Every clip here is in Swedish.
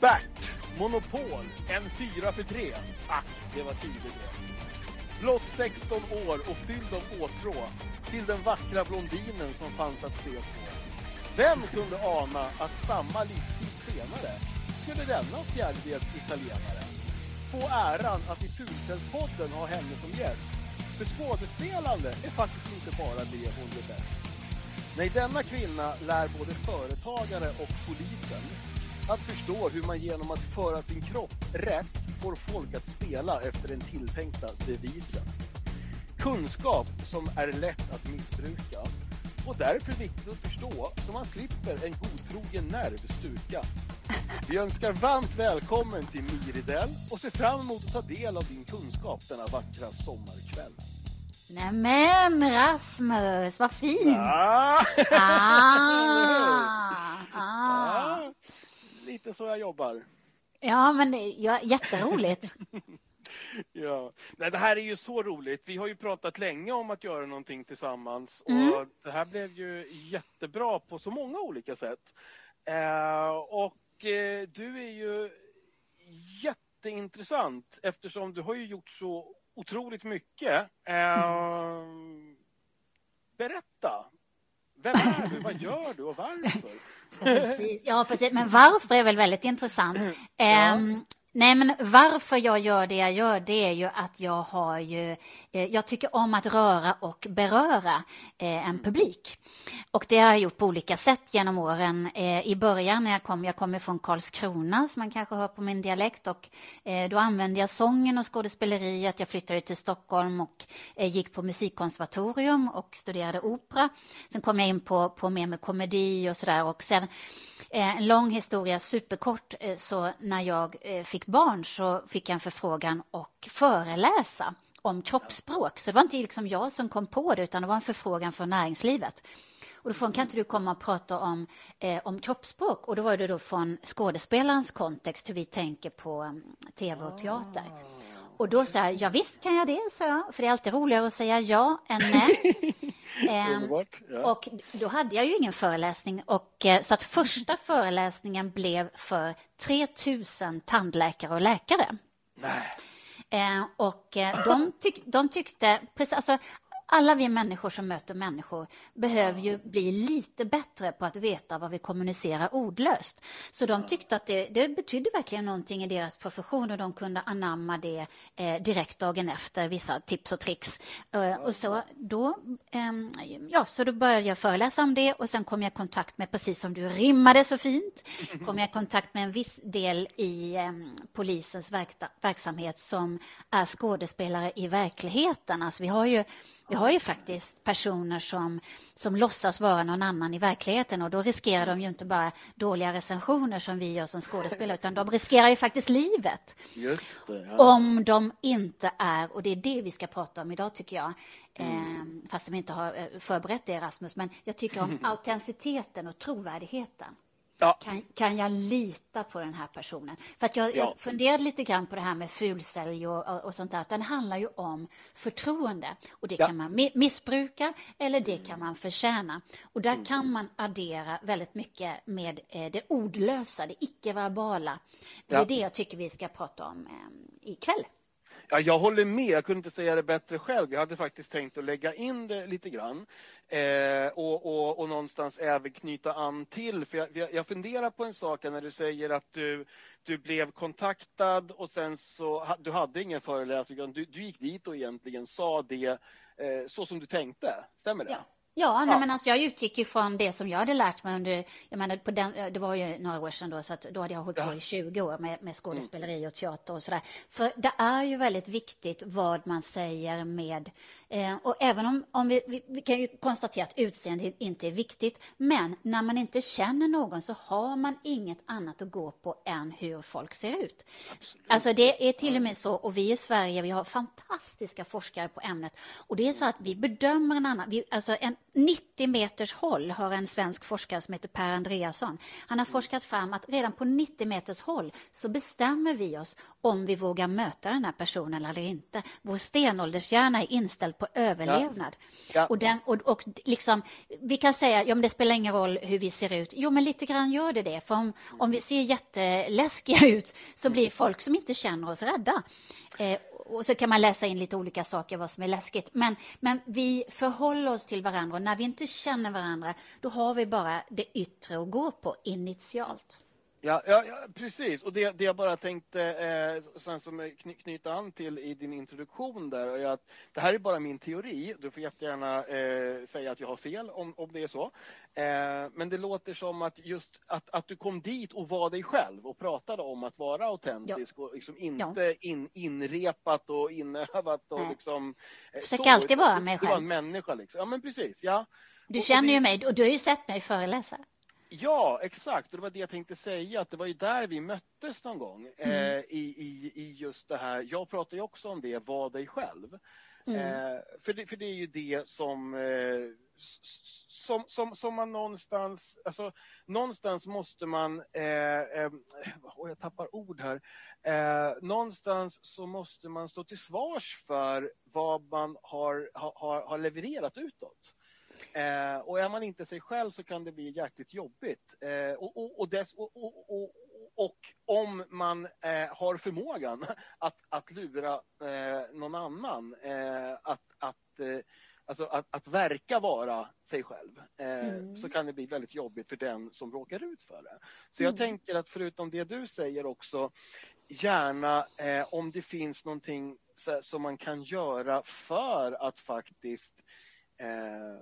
Bert, Monopol, en fyra för tre. Ack, det var tidigt det. Blott 16 år och fylld av åtrå till den vackra blondinen som fanns att se på. Vem kunde ana att samma livstid senare skulle denna fjärdedels italienare få äran att i Fulfällspodden ha henne som gäst? För skådespelande är faktiskt inte bara det hon är bäst. Nej, denna kvinna lär både företagare och polisen att förstå hur man genom att föra sin kropp rätt får folk att spela efter den tilltänkta devisen. Kunskap som är lätt att missbruka och därför viktigt att förstå så man slipper en godtrogen nerv stuka. Vi önskar varmt välkommen till Miridell och ser fram emot att ta del av din kunskap denna vackra sommarkväll. Nämen Rasmus, vad fint! Ah! Ah, ah. Lite så jag jobbar. Ja, men det- ja, jätteroligt. Ja. Nej, det här är ju så roligt. Vi har ju pratat länge om att göra någonting tillsammans och Mm. det här blev ju jättebra på så många olika sätt. Eh, och eh, du är ju jätteintressant eftersom du har ju gjort så otroligt mycket. Eh, berätta. Vem är du? Vad gör du och varför? Precis. Ja, precis. Men varför är väl väldigt intressant. Ehm, nej, men varför jag gör det jag gör, det är ju att jag har ju, eh, jag tycker om att röra och beröra eh, en publik. Och det har jag gjort på olika sätt genom åren. Eh, I början när jag kom, jag kommer från Karlskrona, som man kanske hör på min dialekt, och eh, då använde jag sången och skådespeleriet. Jag flyttade till Stockholm och eh, gick på musikkonservatorium och studerade opera. Sen kom jag in på, på mer med komedi och sådär och sen eh, en lång historia, superkort, så när jag fick barn så fick jag en förfrågan och föreläsa om kroppsspråk. Så det var inte liksom jag som kom på det utan det var en förfrågan från näringslivet. Och då frågade kan inte du komma och prata om, eh, om kroppsspråk? Och då var det då från skådespelarens kontext, hur vi tänker på um, tv och teater. Och då sa jag, ja visst kan jag det, sa jag, för det är alltid roligare att säga ja än nej. Ehm. Ja. och då hade jag ju ingen föreläsning och eh, så att första föreläsningen blev för 3000 tandläkare och läkare. Nej. Eh, och eh, de, tyck, de tyckte, precis, alltså, alla vi människor som möter människor behöver ju bli lite bättre på att veta vad vi kommunicerar ordlöst. Så de tyckte att det, det betydde verkligen någonting i deras profession och de kunde anamma det eh, direkt dagen efter, vissa tips och tricks. Eh, och så då, eh, ja, så då började jag föreläsa om det och sen kom jag i kontakt med, precis som du rimmade så fint, kom jag i kontakt med en viss del i ehm, polisens verksamhet som är skådespelare i verkligheten. Alltså vi har ju vi har ju faktiskt personer som, som låtsas vara någon annan i verkligheten och då riskerar de ju inte bara dåliga recensioner som vi gör som skådespelare utan de riskerar ju faktiskt livet. Det. Ja. Om de inte är, och det är det vi ska prata om idag tycker jag, eh, fast vi inte har eh, förberett det Rasmus, men jag tycker om autenticiteten och trovärdigheten. Ja. Kan, kan jag lita på den här personen? För att jag, Ja. jag funderade lite grann på det här med fulsälj och, och, och sånt där. Den handlar ju om förtroende. Och det Ja. kan man mi- missbruka eller det kan man förtjäna. Och där kan man addera väldigt mycket med eh, det ordlösa, det icke-verbala. Det är det jag tycker vi ska prata om eh, ikväll. Ja, jag håller med. Jag kunde inte säga det bättre själv. Jag hade faktiskt tänkt att lägga in det lite grann eh, och, och, och någonstans även knyta an till. För jag, jag, jag funderar på en sak när du säger att du, du blev kontaktad och sen så du hade ingen föreläsning. utan Du, du gick dit och egentligen sa det eh, så som du tänkte. Stämmer det? Ja. Ja, nej, Ja. men alltså jag utgick från det som jag hade lärt mig under, jag menar, på den, det var ju några år sedan då, så då hade jag hållit på i 20 år med, med skådespeleri och teater och sådär. För det är ju väldigt viktigt vad man säger med, eh, och även om, om vi, vi, vi kan ju konstatera att utseende inte är viktigt, men när man inte känner någon så har man inget annat att gå på än hur folk ser ut. Alltså det är till och med så, och vi i Sverige, vi har fantastiska forskare på ämnet, och det är så att vi bedömer en annan, vi, alltså en, 90 meters håll har en svensk forskare som heter Per Andreasson. Han har forskat fram att redan på 90 meters håll så bestämmer vi oss om vi vågar möta den här personen eller inte. Vår stenåldershjärna är inställd på överlevnad. Ja. Ja. Och, den, och, och liksom, vi kan säga ja, det spelar ingen roll hur vi ser ut. Jo, men lite grann gör det det. För om, om vi ser jätteläskiga ut så blir folk som inte känner oss rädda. Eh, och så kan man läsa in lite olika saker vad som är läskigt. Men, men vi förhåller oss till varandra och när vi inte känner varandra då har vi bara det yttre att gå på initialt. Ja, ja, ja, precis. Och det, det jag bara tänkte eh, sen som kny, knyta an till i din introduktion där är att det här är bara min teori. Du får jättegärna eh, säga att jag har fel om, om det är så. Eh, men det låter som att just att, att du kom dit och var dig själv och pratade om att vara autentisk ja. och liksom inte ja. in, inrepat och inövat och liksom. Eh, Försök alltid vara mig själv. Du var en människa liksom. Ja, men precis. Ja. Du känner ju mig och du har ju sett mig föreläsa. Ja, exakt. Och det var det jag tänkte säga, att det var ju där vi möttes någon gång. Mm. Eh, i, i, I just det här, jag pratar ju också om det, var dig själv. Mm. Eh, för, det, för det är ju det som, eh, som, som, som man någonstans, alltså någonstans måste man, eh, eh, oh, jag tappar ord här, eh, någonstans så måste man stå till svars för vad man har, har, har levererat utåt. Eh, och är man inte sig själv så kan det bli jäkligt jobbigt. Eh, och, och, och, dess, och, om man eh, har förmågan att, att lura eh, någon annan eh, att, att eh, Alltså att, att verka vara sig själv mm. så kan det bli väldigt jobbigt för den som råkar ut för det. Så jag mm. tänker att förutom det du säger också gärna om det finns någonting som man kan göra för att faktiskt eh,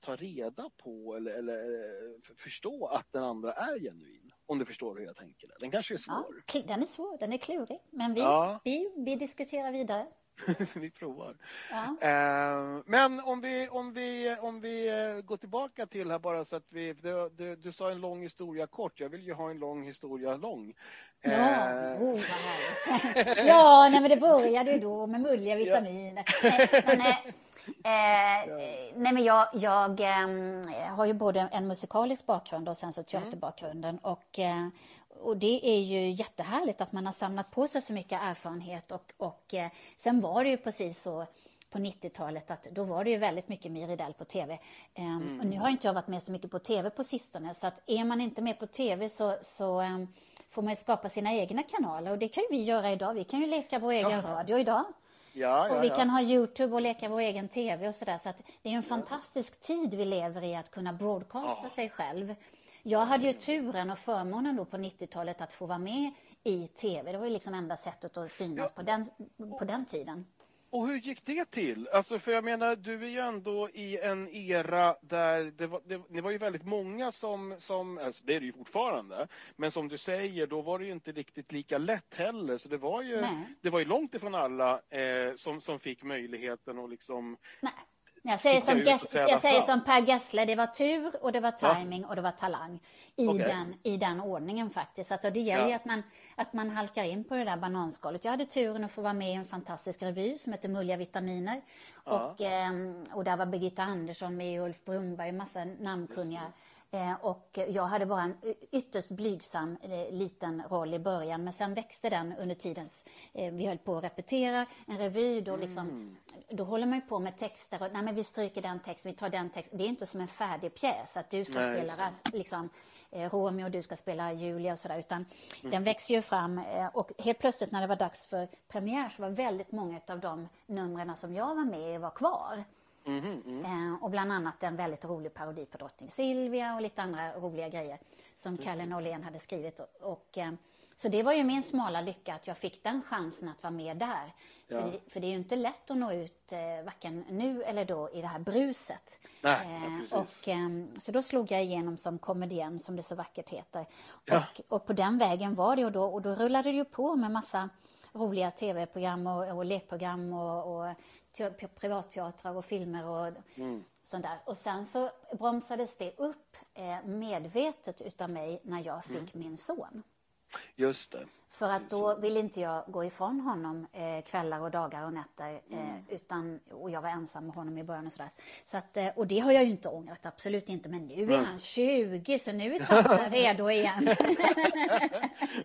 ta reda på eller, eller eh, förstå att den andra är genuin. Om du förstår hur jag tänker. Den kanske är svår. Ja, den är svår, den är klurig. Men vi, ja. vi, vi diskuterar vidare. vi provar. Ja. Eh, men om vi, om, vi, om vi eh, går tillbaka till här bara så att vi... Du, du, du, sa en lång historia kort. Jag vill ju ha en lång historia lång. Ja, eh. oh, vad härligt. ja, nej, men det började ju då med mulliga vitaminer. Ja. Men, men, Eh, nej men jag, jag eh, har ju både en musikalisk bakgrund och sen så teaterbakgrunden. Mm. Och, eh, och det är ju jättehärligt att man har samlat på sig så mycket erfarenhet. Och, och eh, sen var det ju precis så på 90-talet att då var det ju väldigt mycket Miridell på tv. Ehm, mm. Och nu har inte jag varit med så mycket på tv på sistone så att är man inte med på tv så, så um, får man skapa sina egna kanaler och det kan vi göra idag. Vi kan ju leka vår egen ja. radio idag. Ja, och vi kan ha Youtube och leka vår egen TV och sådär. Så att det är en fantastisk tid vi lever i att kunna broadcasta sig själv. Jag hade ju turen och förmånen då på 90-talet att få vara med i TV. Det var ju liksom enda sättet att synas på, den, på den tiden. Och hur gick det till? Alltså för jag menar, du är ju ändå i en era där det var, det, det var ju väldigt många som, som alltså det är det ju fortfarande, men som du säger, då var det ju inte riktigt lika lätt heller. Så det var ju, det var ju långt ifrån alla eh, som, som fick möjligheten att liksom Nej. Jag säger, som, Gess, jag säger som Per Gessle, det var tur och det var timing ja. och det var talang i, okay. den, i den ordningen faktiskt. Alltså det gäller ja. ju att man, att man halkar in på det där bananskalet. Jag hade turen att få vara med i en fantastisk revy som heter Mulliga vitaminer. Ja. Och, eh, och där var Birgitta Andersson med, Ulf Brunberg, massa namnkunniga och jag hade bara en ytterst blygsam eh, liten roll i början men sen växte den under tiden eh, vi höll på att repetera en revy. Då, liksom, mm. då håller man på med texter och nej, men vi stryker den texten, vi tar den texten. Det är inte som en färdig pjäs att du ska nej, spela liksom, Romeo och du ska spela Julia och sådär utan mm. den växer ju fram och helt plötsligt när det var dags för premiär så var väldigt många av de numren som jag var med i var kvar. Mm, mm. och bland annat en väldigt rolig parodi på drottning Silvia och lite andra roliga grejer som. Kalle Norlén hade skrivit. Och, och, eh, så det var ju min smala lycka att jag fick den chansen att vara med där. Ja. För, det, för, det, är ju inte lätt att nå ut eh, varken nu eller då i det här bruset. Nej, eh, och, eh, så då slog jag igenom som komedian som det så vackert heter. Ja. Och, och, på den vägen var det och då, och då rullade det ju på med massa roliga tv-program och, och lekprogram och, och privatteatrar och filmer och mm. sånt där. Och sen så bromsades det upp eh, medvetet utav mig när jag fick mm. min son. Just det. För att då vill inte jag gå ifrån honom eh, kvällar och dagar och nätter. Eh, mm. utan, och jag var ensam med honom i början och sådär. Så att, eh, och det har jag ju inte ångrat, absolut inte. Men nu är han 20 så nu är tanten redo igen.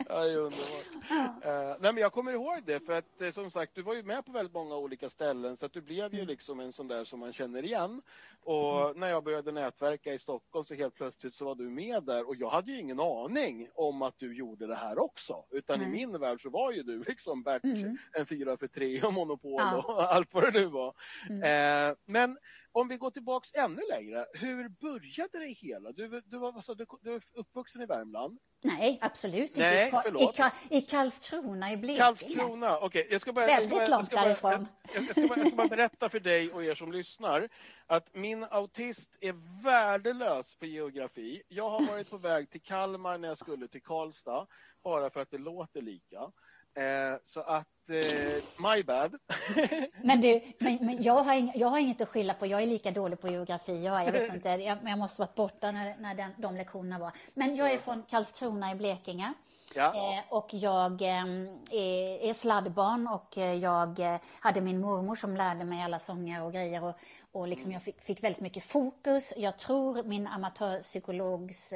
ja, det är underbart. Ja. Uh, nej, men jag kommer ihåg det för att eh, som sagt du var ju med på väldigt många olika ställen så att du blev ju mm. liksom en sån där som man känner igen. Och mm. när jag började nätverka i Stockholm så helt plötsligt så var du med där och jag hade ju ingen aning om att du gjorde det här också. Utan mm. i min värld så var ju du liksom Bert, mm. en fyra för tre och Monopol ja. och allt vad det nu var. Mm. Eh, men om vi går tillbaks ännu längre, hur började det hela? Du, du, var, alltså, du, du är uppvuxen i Värmland? Nej, absolut Nej, inte. Förlåt. I, I Karlskrona i Blekinge. Karlskrona, okej. Okay. Jag ska bara, Väldigt jag ska bara, långt jag därifrån. Jag, jag, ska bara, jag ska bara berätta för dig och er som lyssnar att min autist är värdelös på geografi. Jag har varit på väg till Kalmar när jag skulle till Karlstad, bara för att det låter lika. Eh, så att, eh, my bad. men du, men, men jag, har ing, jag har inget att skylla på. Jag är lika dålig på geografi. Jag, jag vet inte, jag, jag måste varit borta när, när den, de lektionerna var. Men jag är från Karlskrona i Blekinge. Ja. Eh, och jag eh, är, är sladdbarn och eh, jag eh, hade min mormor som lärde mig alla sånger och grejer. Och, och liksom jag fick, fick väldigt mycket fokus. Jag tror min amatörpsykologs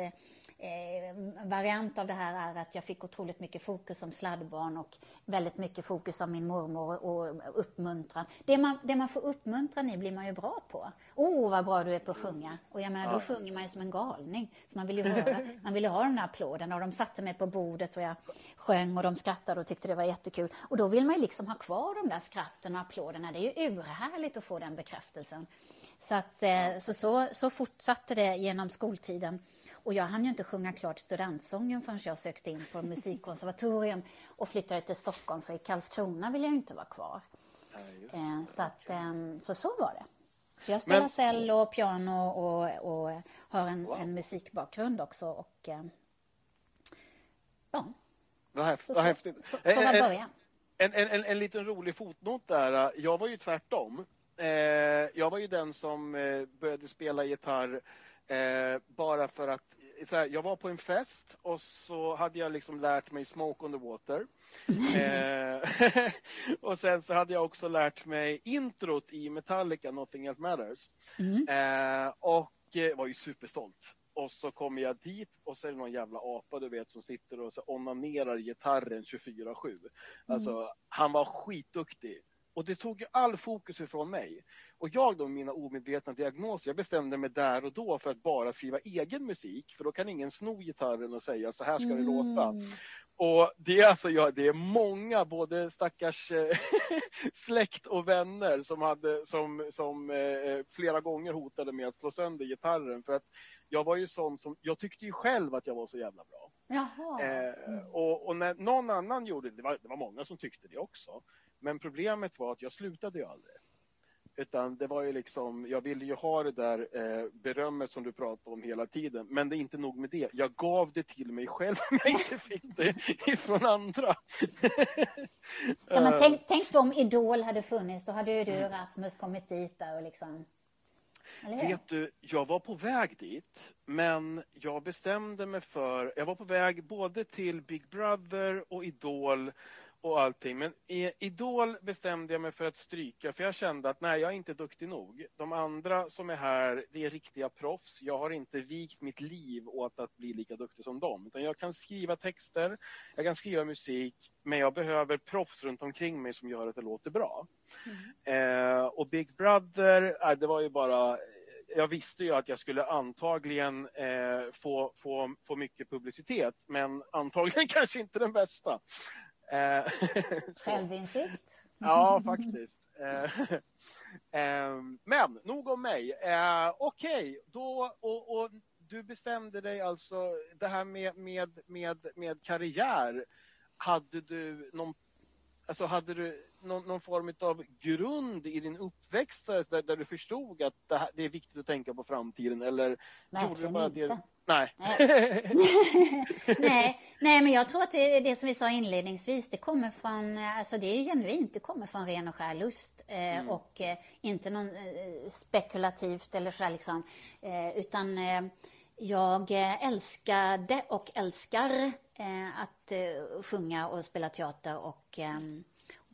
eh, variant av det här är att jag fick otroligt mycket fokus som sladdbarn och väldigt mycket fokus av min mormor och uppmuntran. Det man, det man får uppmuntran i blir man ju bra på. Åh, oh, vad bra du är på att sjunga. Och jag menar, då sjunger man ju som en galning. För man vill ju höra, man vill ju ha de där applåderna och de satte mig på bordet och jag sjöng och de skrattade och tyckte det var jättekul. Och då vill man ju liksom ha kvar de där skratten och applåderna. Det är ju urhärligt att få den bekräftelsen. Så, att, eh, så, så, så fortsatte det genom skoltiden. Och jag hann ju inte sjunga klart studentsången förrän jag sökte in på musikkonservatorium och flyttade till Stockholm, för i Karlskrona vill jag inte vara kvar. Ja, eh, så, att, ehm, så så var det. Så jag spelar Men... cello, piano och, och har en, wow. en musikbakgrund också. Och, ehm, ja. Vad häftigt. Så, så, så, så var början. En, en, en, en liten rolig fotnot där. Jag var ju tvärtom. Eh, jag var ju den som eh, började spela gitarr bara för att så här, jag var på en fest och så hade jag liksom lärt mig Smoke on the Water. eh, och sen så hade jag också lärt mig introt i Metallica, Nothing Else Matters. Mm. Eh, och eh, var ju superstolt. Och så kommer jag dit och så är det någon jävla apa du vet som sitter och så onanerar gitarren 24-7. Alltså, mm. han var skitduktig. Och det tog all fokus ifrån mig. Och jag då med mina omedvetna diagnoser, jag bestämde mig där och då för att bara skriva egen musik, för då kan ingen sno gitarren och säga så här ska det mm. låta. Och det är alltså, ja, det är många, både stackars eh, släkt och vänner som, hade, som, som eh, flera gånger hotade med att slå sönder gitarren för att jag var ju sån som, jag tyckte ju själv att jag var så jävla bra. Eh, och, och, när någon annan gjorde det, det var, det var många som tyckte det också. Men problemet var att jag slutade ju aldrig. Utan det var ju liksom, jag ville ju ha det där eh, berömmet som du pratar om hela tiden. Men det är inte nog med det. Jag gav det till mig själv om jag inte fick det ifrån andra. ja, men tänk, tänk då om Idol hade funnits. Då hade ju du mm. Rasmus kommit dit där och liksom... Vet du, jag var på väg dit, men jag bestämde mig för... Jag var på väg både till Big Brother och Idol och allting. Men Idol bestämde jag mig för att stryka för jag kände att nej, jag är inte duktig nog. De andra som är här, det är riktiga proffs. Jag har inte vikt mitt liv åt att bli lika duktig som dem. Utan jag kan skriva texter, jag kan skriva musik, men jag behöver proffs runt omkring mig som gör att det låter bra. Mm. Eh, och Big Brother, eh, det var ju bara jag visste ju att jag skulle antagligen eh, få, få, få mycket publicitet, men antagligen kanske inte den bästa. Eh, Självinsikt. ja, faktiskt. Eh, eh, men nog om mig. Okej, okay, då och, och, du bestämde dig alltså, det här med, med, med, med karriär, hade du någon Alltså hade du någon, någon, form av grund i din uppväxt där, där du förstod att det, här, det, är viktigt att tänka på framtiden? Eller Verkligen gjorde du bara inte. Det, Nej. nej. nej, men jag tror att det, det som vi sa inledningsvis, det kommer från, alltså det är genuint, det kommer från ren och skär lust eh, mm. och eh, inte någon eh, spekulativt eller så liksom, eh, utan eh, jag älskade och älskar eh, att eh, sjunga och spela teater och eh,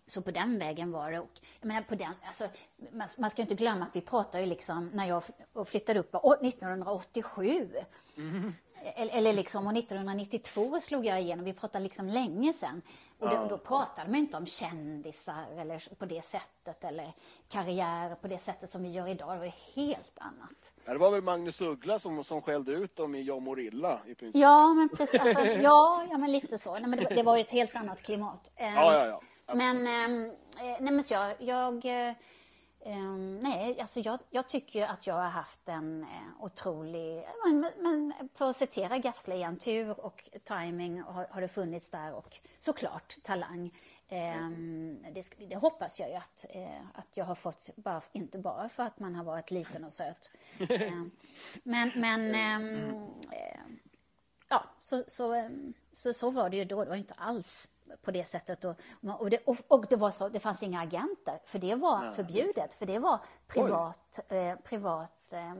så på den vägen var det. Och, jag menar, på den, alltså, man, man ska inte glömma att vi pratar ju liksom när jag flyttade upp 1987. Mm. Eller, liksom, och 1992 slog jag igenom. Vi pratade liksom länge sedan. Och då, då pratade man inte om kändisar eller på det sättet eller karriär på det sättet som vi gör idag. Det var helt annat. Det var väl Magnus Uggla som, som skällde ut dem i Jag mår illa i princip. Ja, men precis. Alltså, ja, ja, men lite så. Nej, men det, det var ju ett helt annat klimat. Ja, ja, ja. Men, eh, nej, men så jag, jag Um, nej, alltså jag, jag, tycker att jag har haft en eh, otrolig, men, men för att citera Gessle igen, tur och timing har, har det funnits där och såklart talang. Um, det, det, hoppas jag ju att, eh, att jag har fått, bara, inte bara för att man har varit liten och söt. um, men men um, ja, så, så, så, så var det ju då. Det var inte alls på det sättet. Och, och, det, och det, var så, det fanns inga agenter, för det var ja. förbjudet. För det var privat, eh, privat eh,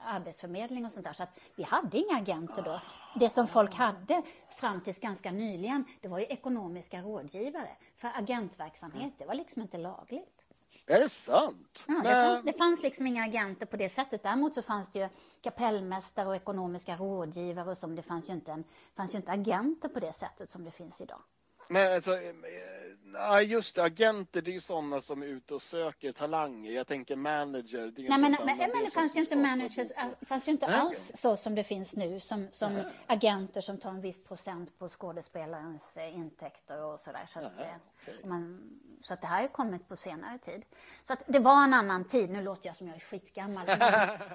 arbetsförmedling och sånt där. Så att vi hade inga agenter då. Det som folk hade fram tills ganska nyligen, det var ju ekonomiska rådgivare. För agentverksamhet, det var liksom inte lagligt. Är det sant? Ja, det, fanns, det, fanns, liksom inga agenter på det sättet. Däremot så fanns det ju kapellmästare och ekonomiska rådgivare och som det fanns ju inte, en, fanns ju inte agenter på det sättet som det finns idag. Men alltså, eh, ja just det, agenter det är ju sådana som är ute och söker talanger. Jag tänker manager. Det Nej, men, men, men, det fanns ju inte managers, det fanns ju inte Nej. alls så som det finns nu, som, som agenter som tar en viss procent på skådespelarens eh, intäkter och sådär. Så, att, Aha, eh, okay. man, så att det här har ju kommit på senare tid. Så att det var en annan tid, nu låter jag som jag är skitgammal,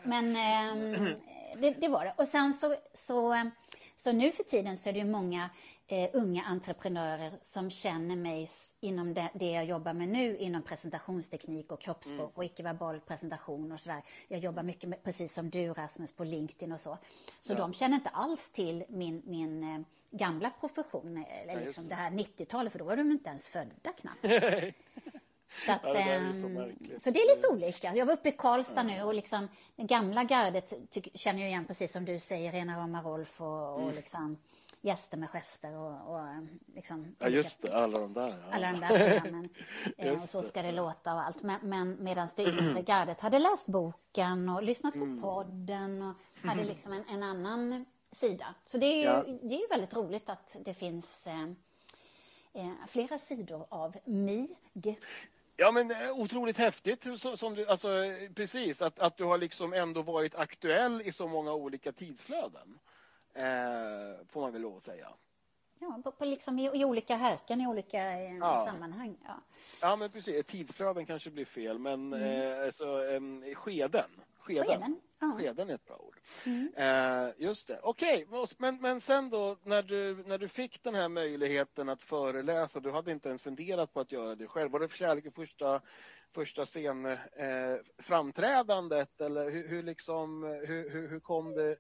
men, men eh, det, det, var det. Och sen så, så, så nu för tiden så är det ju många eh, unga entreprenörer som känner mig inom det, det, jag jobbar med nu inom presentationsteknik och kroppsspråk mm. och icke-verbal presentation och sådär. Jag jobbar mycket med, precis som du Rasmus på LinkedIn och så. Så ja. de känner inte alls till min, min eh, gamla profession, eh, eller ja, liksom det. det här 90-talet, för då var de inte ens födda knappt. Så, att, ja, det så, så, det är lite olika. Jag var uppe i Karlstad nu och liksom, det gamla gardet känner jag igen, precis som du säger, Rena Rama Rolf och, och mm. liksom, gäster med gester och, och liksom, Ja, just det, alla de där. Ja. Alla de där programmen. Eh, och så ska det låta och allt. Men, men medan det yngre gardet hade läst boken och lyssnat på mm. podden och hade liksom en, en, annan sida. Så det är ju ja. det är väldigt roligt att det finns eh, eh, flera sidor av mig. Ja men eh, otroligt häftigt som du, alltså precis att, att du har liksom ändå varit aktuell i så många olika tidsflöden. Eh, får man väl lov att säga. Ja, på, på liksom i, i, olika härken, i olika eh, ja. sammanhang. Ja. ja, men precis. Tidsflöden kanske blir fel, men mm. eh, alltså, eh, skeden. Skeden. Skeden, ja. skeden är ett bra ord. Mm. Eh, just det. Okej, okay. men, men sen då när du, när du fick den här möjligheten att föreläsa, du hade inte ens funderat på att göra det själv. Var det kärlek i första, första scen eh, eller hur, hur, liksom, hur, hur, hur kom det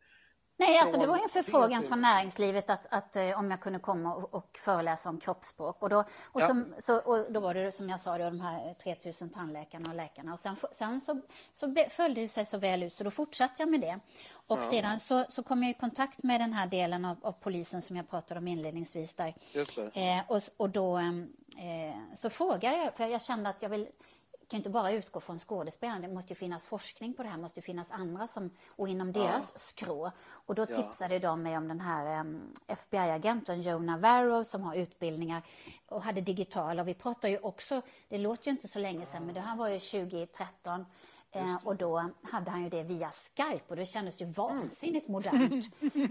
Nej, alltså det var en förfrågan från näringslivet att, att, att, eh, om jag kunde komma och, och föreläsa om kroppsspråk. Och då, och, ja. som, så, och då var det som jag sa, då, de här 3000 tandläkarna och läkarna. Och sen, sen så, så följde det sig så väl ut, så då fortsatte jag med det. Och ja. sedan så, så kom jag i kontakt med den här delen av, av polisen som jag pratade om inledningsvis. Där. Eh, och, och då eh, så frågade jag, för jag kände att jag vill kan inte bara utgå från skådespelarna. Det måste ju finnas forskning på det här. Måste ju finnas andra som, och inom deras ja. skrå. Och då tipsade ja. de mig om den här um, FBI-agenten Joe Navarro som har utbildningar och hade digitala. Och vi pratar ju också, det låter ju inte så länge sedan, men det här var ju 2013. Eh, och då hade han ju det via Skype och det kändes ju vansinnigt modernt.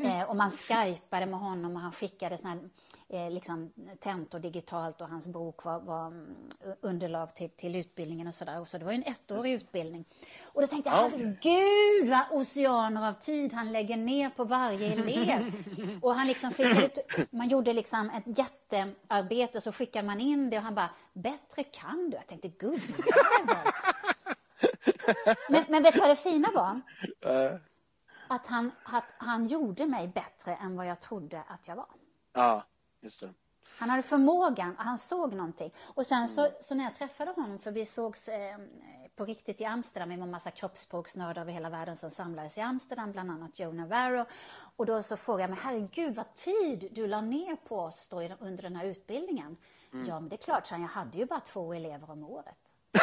Eh, och man skypade med honom och han skickade såna här, eh, liksom, tentor digitalt och hans bok var, var mm, underlag till, till utbildningen och sådär. Så det var en ettårig utbildning. Och då tänkte jag, herregud vad oceaner av tid han lägger ner på varje elev. och han liksom skickade, man gjorde liksom ett jättearbete och så skickade man in det och han bara, bättre kan du. Jag tänkte, gubbjävel. Men, men vet du vad det fina var? Äh. Att, han, att han gjorde mig bättre än vad jag trodde att jag var. Ja, just det. Han hade förmågan, han såg någonting. Och sen så, mm. så när jag träffade honom, för vi sågs eh, på riktigt i Amsterdam. Vi var en massa kroppsspråksnördar över hela världen som samlades i Amsterdam, bland annat Joe Navarro. Och då så frågade jag mig, herregud vad tid du la ner på oss då under den här utbildningen. Mm. Ja, men det är klart, så jag hade ju bara två elever om året.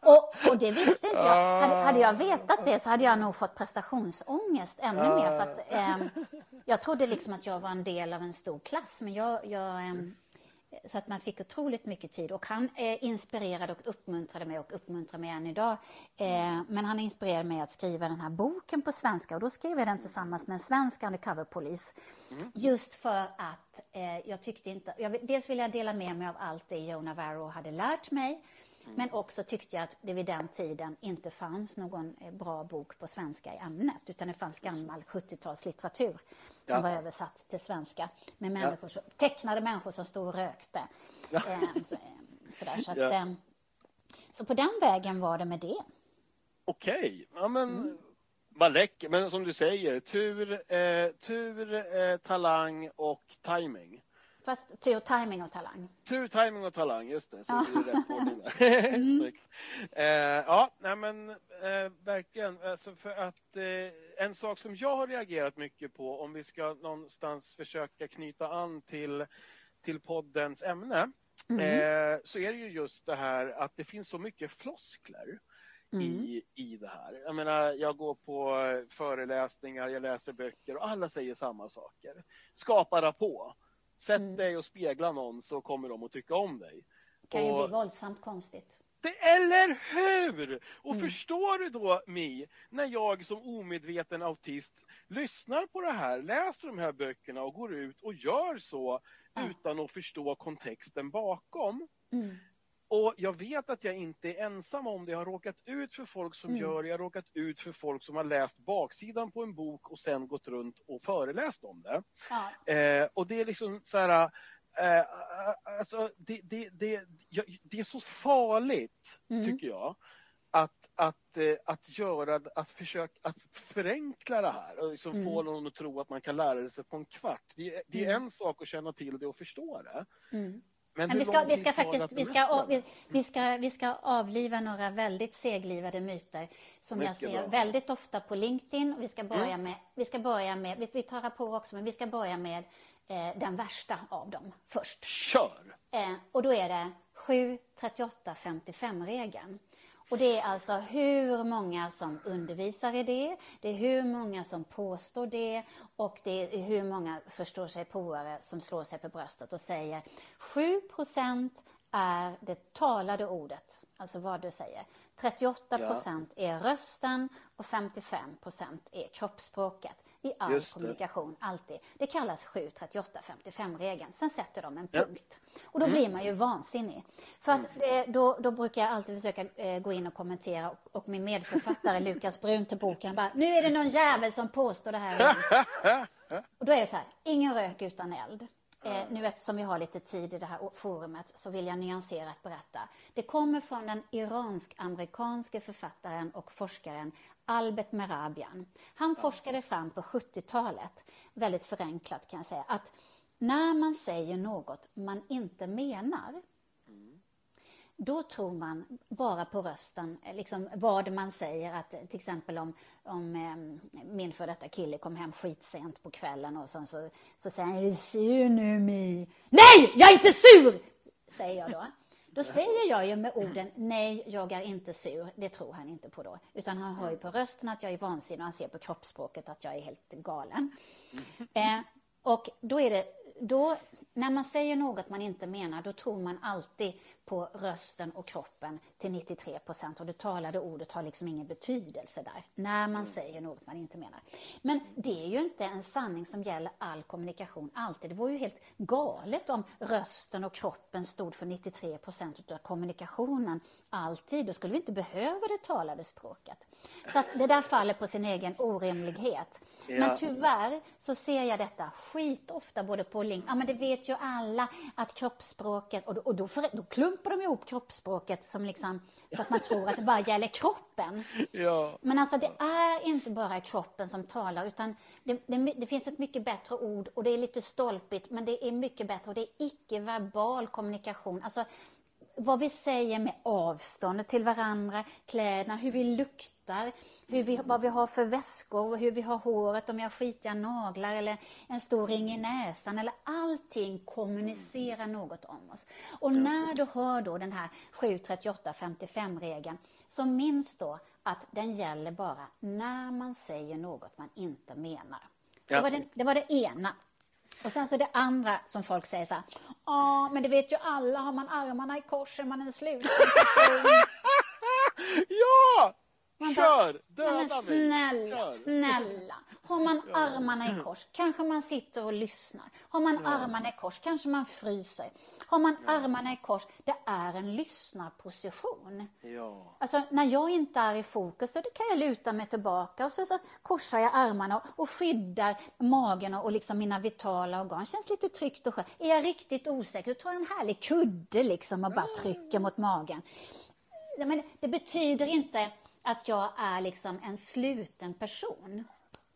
och, och, det visste inte jag. Hade, hade, jag vetat det så hade jag nog fått prestationsångest ännu mer. För att, eh, jag trodde liksom att jag var en del av en stor klass, men jag, jag eh, så att man fick otroligt mycket tid och han eh, inspirerade och uppmuntrade mig och uppmuntrar mig än idag. Eh, men han inspirerade mig att skriva den här boken på svenska och då skrev jag den tillsammans med en svensk undercover-polis. Mm. Just för att eh, jag tyckte inte... Jag, dels ville jag dela med mig av allt det Joe Navarro hade lärt mig. Men också tyckte jag att det vid den tiden inte fanns någon eh, bra bok på svenska i ämnet utan det fanns gammal 70-talslitteratur som ja. var översatt till svenska med människor som, tecknade människor som stod och rökte. Ja. Eh, så, eh, sådär, så, att, ja. så på den vägen var det med det. Okej, okay. ja men mm. vad läcker. Men som du säger, tur, eh, tur eh, talang och timing. Fast tur, timing och talang. Tur, timing och talang, just det. Så ja. det är rätt ordning där. mm. eh, ja, nej men eh, verkligen. Alltså för att eh, en sak som jag har reagerat mycket på om vi ska någonstans försöka knyta an till, till poddens ämne mm. Eh, så är det ju just det här att det finns så mycket floskler. Mm. i, i det här. Jag menar, jag går på föreläsningar, jag läser böcker och alla säger samma saker. Skapa rapport. Sätt mm. dig och spegla någon så kommer de att tycka om dig. Det kan ju bli våldsamt konstigt. Det, eller hur! Och mm. förstår du då, Mi, när jag som omedveten autist lyssnar på det här, läser de här böckerna och går ut och gör så ja. utan att förstå kontexten bakom. Mm. Och jag vet att jag inte är ensam om det. Jag har råkat ut för folk som mm. gör det. Jag har råkat ut för folk som har läst baksidan på en bok och sen gått runt och föreläst om det. Ja. Eh, och det är liksom så här... Eh, alltså, det, det, det, det är så farligt, mm. tycker jag, att, att, eh, att göra, att försöka, att förenkla det här och liksom mm. få någon att tro att man kan lära sig på en kvart. Det, det är mm. en sak att känna till det och förstå det. Mm. Men, Men vi, ska, vi ska faktiskt vi ska, vi, vi, ska, vi ska avliva några väldigt seglivade myter som Mycket jag ser bra. väldigt ofta på LinkedIn. Vi ska börja mm. med, vi ska börja med, vi, vi tar på också, men vi ska börja med eh, den värsta av dem först. Kör! Eh, och då är det 7, 38, 55-regeln. Och det är alltså hur många som undervisar i det, det är hur många som påstår det och det är hur många förstår sig påare som slår sig på bröstet och säger 7% är det talade ordet, alltså vad du säger. 38% är rösten och 55% är kroppsspråket i all kommunikation, alltid. Det kallas 738-55-regeln. Sen sätter de en punkt. Ja. Och då mm. blir man ju vansinnig. För att mm. eh, då, då brukar jag alltid försöka eh, gå in och kommentera och, och min medförfattare Lukas Brun till boken bara, nu är det någon jävel som påstår det här. och då är det så här, ingen rök utan eld. Eh, nu eftersom vi har lite tid i det här forumet så vill jag nyanserat berätta. Det kommer från den iransk-amerikanske författaren och forskaren Albert Merabian. Han forskade fram på 70-talet, väldigt förenklat kan jag säga, att när man säger något man inte menar då tror man bara på rösten, liksom vad man säger. Att till exempel om, om eh, min för detta kille kom hem skitsent på kvällen och så, så, så säger han, är du sur nu Mi? Nej, jag är inte sur! Säger jag då. Då säger jag ju med orden nej, jag är inte sur. Det tror han inte på då. Utan han hör ju på rösten att jag är vansinnig och han ser på kroppsspråket att jag är helt galen. Eh, och då är det, då, när man säger något man inte menar, då tror man alltid på rösten och kroppen till 93 procent och det talade ordet har liksom ingen betydelse där, när man mm. säger något man inte menar. Men det är ju inte en sanning som gäller all kommunikation alltid. Det vore ju helt galet om rösten och kroppen stod för 93 procent av kommunikationen alltid. Då skulle vi inte behöva det talade språket. Så att det där faller på sin egen orimlighet. Ja. Men tyvärr så ser jag detta skitofta både på LinkedIn, ja men det vet ju alla att kroppsspråket, och då, och då, för, då klumpar de ihop kroppsspråket som liksom, så att man tror att det bara gäller kroppen. Ja. Men alltså det är inte bara kroppen som talar utan det, det, det, finns ett mycket bättre ord och det är lite stolpigt men det är mycket bättre och det är icke-verbal kommunikation. Alltså vad vi säger med avståndet till varandra, kläderna, hur vi luktar, hur vi, vad vi har för väskor, hur vi har håret, om jag har skitiga naglar eller en stor ring i näsan. Eller allting kommunicerar något om oss. Och när du hör då den här 73855-regeln, så minns då att den gäller bara när man säger något man inte menar. Det, var det, det var det ena. Och sen så det andra som folk säger så här, ja men det vet ju alla, har man armarna i kors är man en sluten person. ja! Man Kör! Bara, Döda men snälla, Kör. snälla. Har man armarna i kors kanske man sitter och lyssnar. Har man ja. armarna i kors kanske man fryser. Har man ja. armarna i kors, det är en lyssnarposition. Ja. Alltså när jag inte är i fokus, så kan jag luta mig tillbaka och så, så korsar jag armarna och skyddar magen och liksom mina vitala organ. Känns lite tryggt och skönt. Är jag riktigt osäker, så tar jag en härlig kudde liksom och bara trycker mot magen. Men det betyder inte att jag är liksom en sluten person.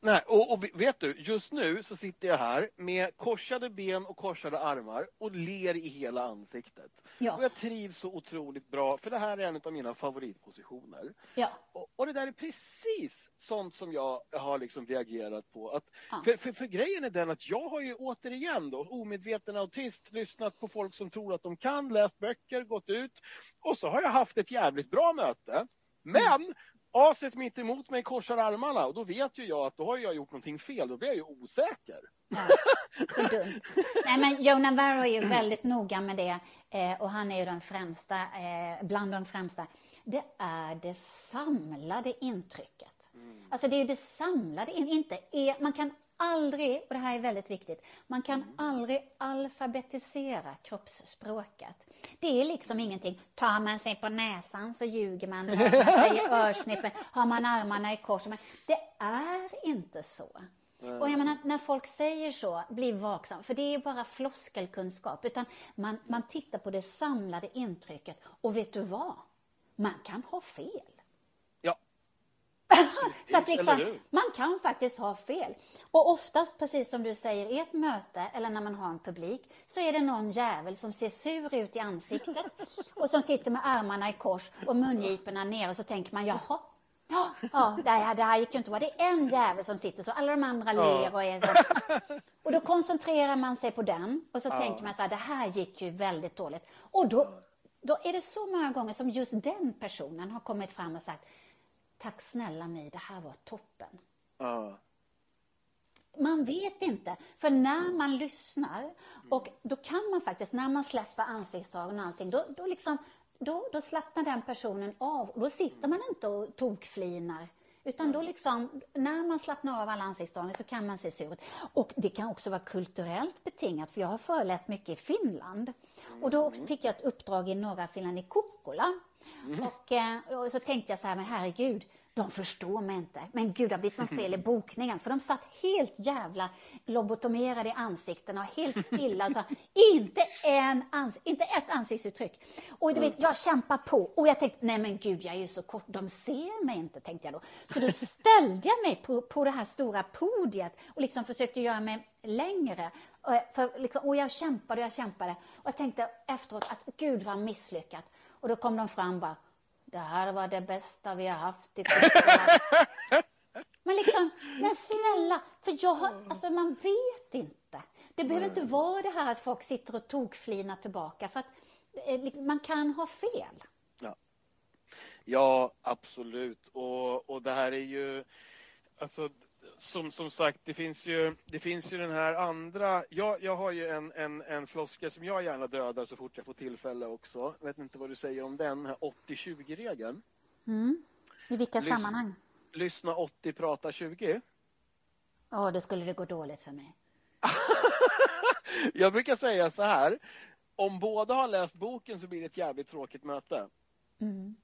Nej, och, och, vet du, just nu så sitter jag här med korsade ben och korsade armar och ler i hela ansiktet. Ja. Och jag trivs så otroligt bra, för det här är en av mina favoritpositioner. Ja. Och, och det där är precis sånt som jag har liksom reagerat på. Att, ja. för, för, för, grejen är den att jag har ju återigen då, omedveten autist, lyssnat på folk som tror att de kan, läst böcker, gått ut och så har jag haft ett jävligt bra möte. Men aset mitt emot mig korsar armarna och då vet ju jag att då har jag gjort någonting fel, då blir jag ju osäker. Ja, så dumt. Nej, men Joe Navarro är ju väldigt noga med det eh, och han är ju den främsta, eh, bland de främsta. Det är det samlade intrycket. Mm. Alltså det är ju det samlade, inte är, man kan aldrig, och det här är väldigt viktigt, man kan mm. aldrig alfabetisera kroppsspråket. Det är liksom ingenting, tar man sig på näsan så ljuger man, drar man sig i örsnippen, har man armarna i kors. Det är inte så. Och jag menar, när folk säger så, bli vaksam, för det är bara floskelkunskap, utan man, man tittar på det samlade intrycket och vet du vad? Man kan ha fel. så att liksom, man kan faktiskt ha fel. Och oftast, precis som du säger, i ett möte eller när man har en publik, så är det någon jävel som ser sur ut i ansiktet och som sitter med armarna i kors och mungiporna nere och så tänker man, jaha, Ja, ja det, här, det här gick ju inte bra. Det är en jävel som sitter så, alla de andra ler och är så. Och då koncentrerar man sig på den och så ja. tänker man så här, det här gick ju väldigt dåligt. Och då, då är det så många gånger som just den personen har kommit fram och sagt, Tack snälla mig, det här var toppen. Uh. Man vet inte, för när man lyssnar och då kan man faktiskt, när man släpper ansiktsdragen och allting, då, då, liksom, då, då slappnar den personen av och då sitter man inte och tokflinar. Utan då liksom, när man slappnar av alla ansiktsdragen så kan man se sur ut. Och det kan också vara kulturellt betingat, för jag har föreläst mycket i Finland. Och då fick jag ett uppdrag i norra Finland, i Kokkola. Mm. Och, eh, och, så tänkte jag så här, men herregud, de förstår mig inte. Men gud, det har blivit något fel i bokningen. För de satt helt jävla lobotomerade i ansikten och helt stilla. Och så, inte, en ans inte ett ansiktsuttryck. Och du vet, jag kämpar på. Och jag tänkte, nej men gud, jag är ju så kort. De ser mig inte, tänkte jag då. Så då ställde jag mig på, på det här stora podiet och liksom försökte göra mig längre. Och, för, liksom, och jag kämpade och jag kämpade. Och jag tänkte efteråt att gud vad misslyckat. Och då kom de fram bara, det här var det bästa vi har haft i Men liksom, men snälla, för jag har, alltså man vet inte. Det behöver inte vara det här att folk sitter och tokflinar tillbaka, för att eh, liksom, man kan ha fel. Ja, ja absolut. Och, och det här är ju, alltså som, som sagt, det finns ju, det finns ju den här andra... Jag, jag har ju en, en, en floskel som jag gärna dödar så fort jag får tillfälle också. Jag vet inte vad du säger om den, 80-20-regeln. Mm. I vilka Lys sammanhang? Lyssna 80, prata 20. Ja, oh, då skulle det gå dåligt för mig. jag brukar säga så här. Om båda har läst boken så blir det ett jävligt tråkigt möte. Mm.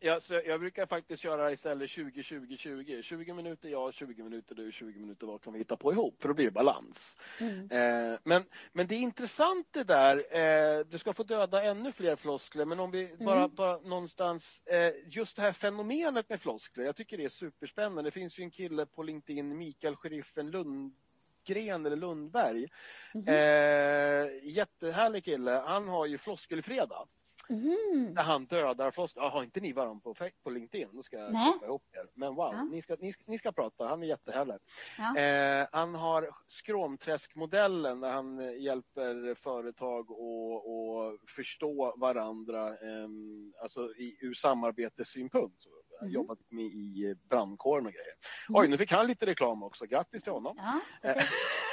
Ja, så jag brukar faktiskt köra istället 20-20-20. 20 minuter jag, 20 minuter du, 20 minuter vad kan vi hitta på ihop? För då blir det balans. Mm. Eh, men, men det är intressant det där. Eh, du ska få döda ännu fler floskler, men om vi mm. bara, bara någonstans, eh, just det här fenomenet med floskler, jag tycker det är superspännande. Det finns ju en kille på LinkedIn, Mikael Sheriffen Lundgren eller Lundberg. Mm. jättehärlig kille. Han har ju floskelfredag. Mm. Där han dödar floskler. Har inte ni varandra på, på LinkedIn? Då ska jag Nej. ihop er. Men wow, ja. ni, ska, ni, ni, ska prata. Han är jättehärlig. Ja. Eh, han har skråmträskmodellen där han hjälper företag att förstå varandra eh, alltså i, ur samarbetessynpunkt. Mm. Jobbat med i brandkåren och grejer. Mm. Oj, nu fick han lite reklam också. Grattis till honom. Ja,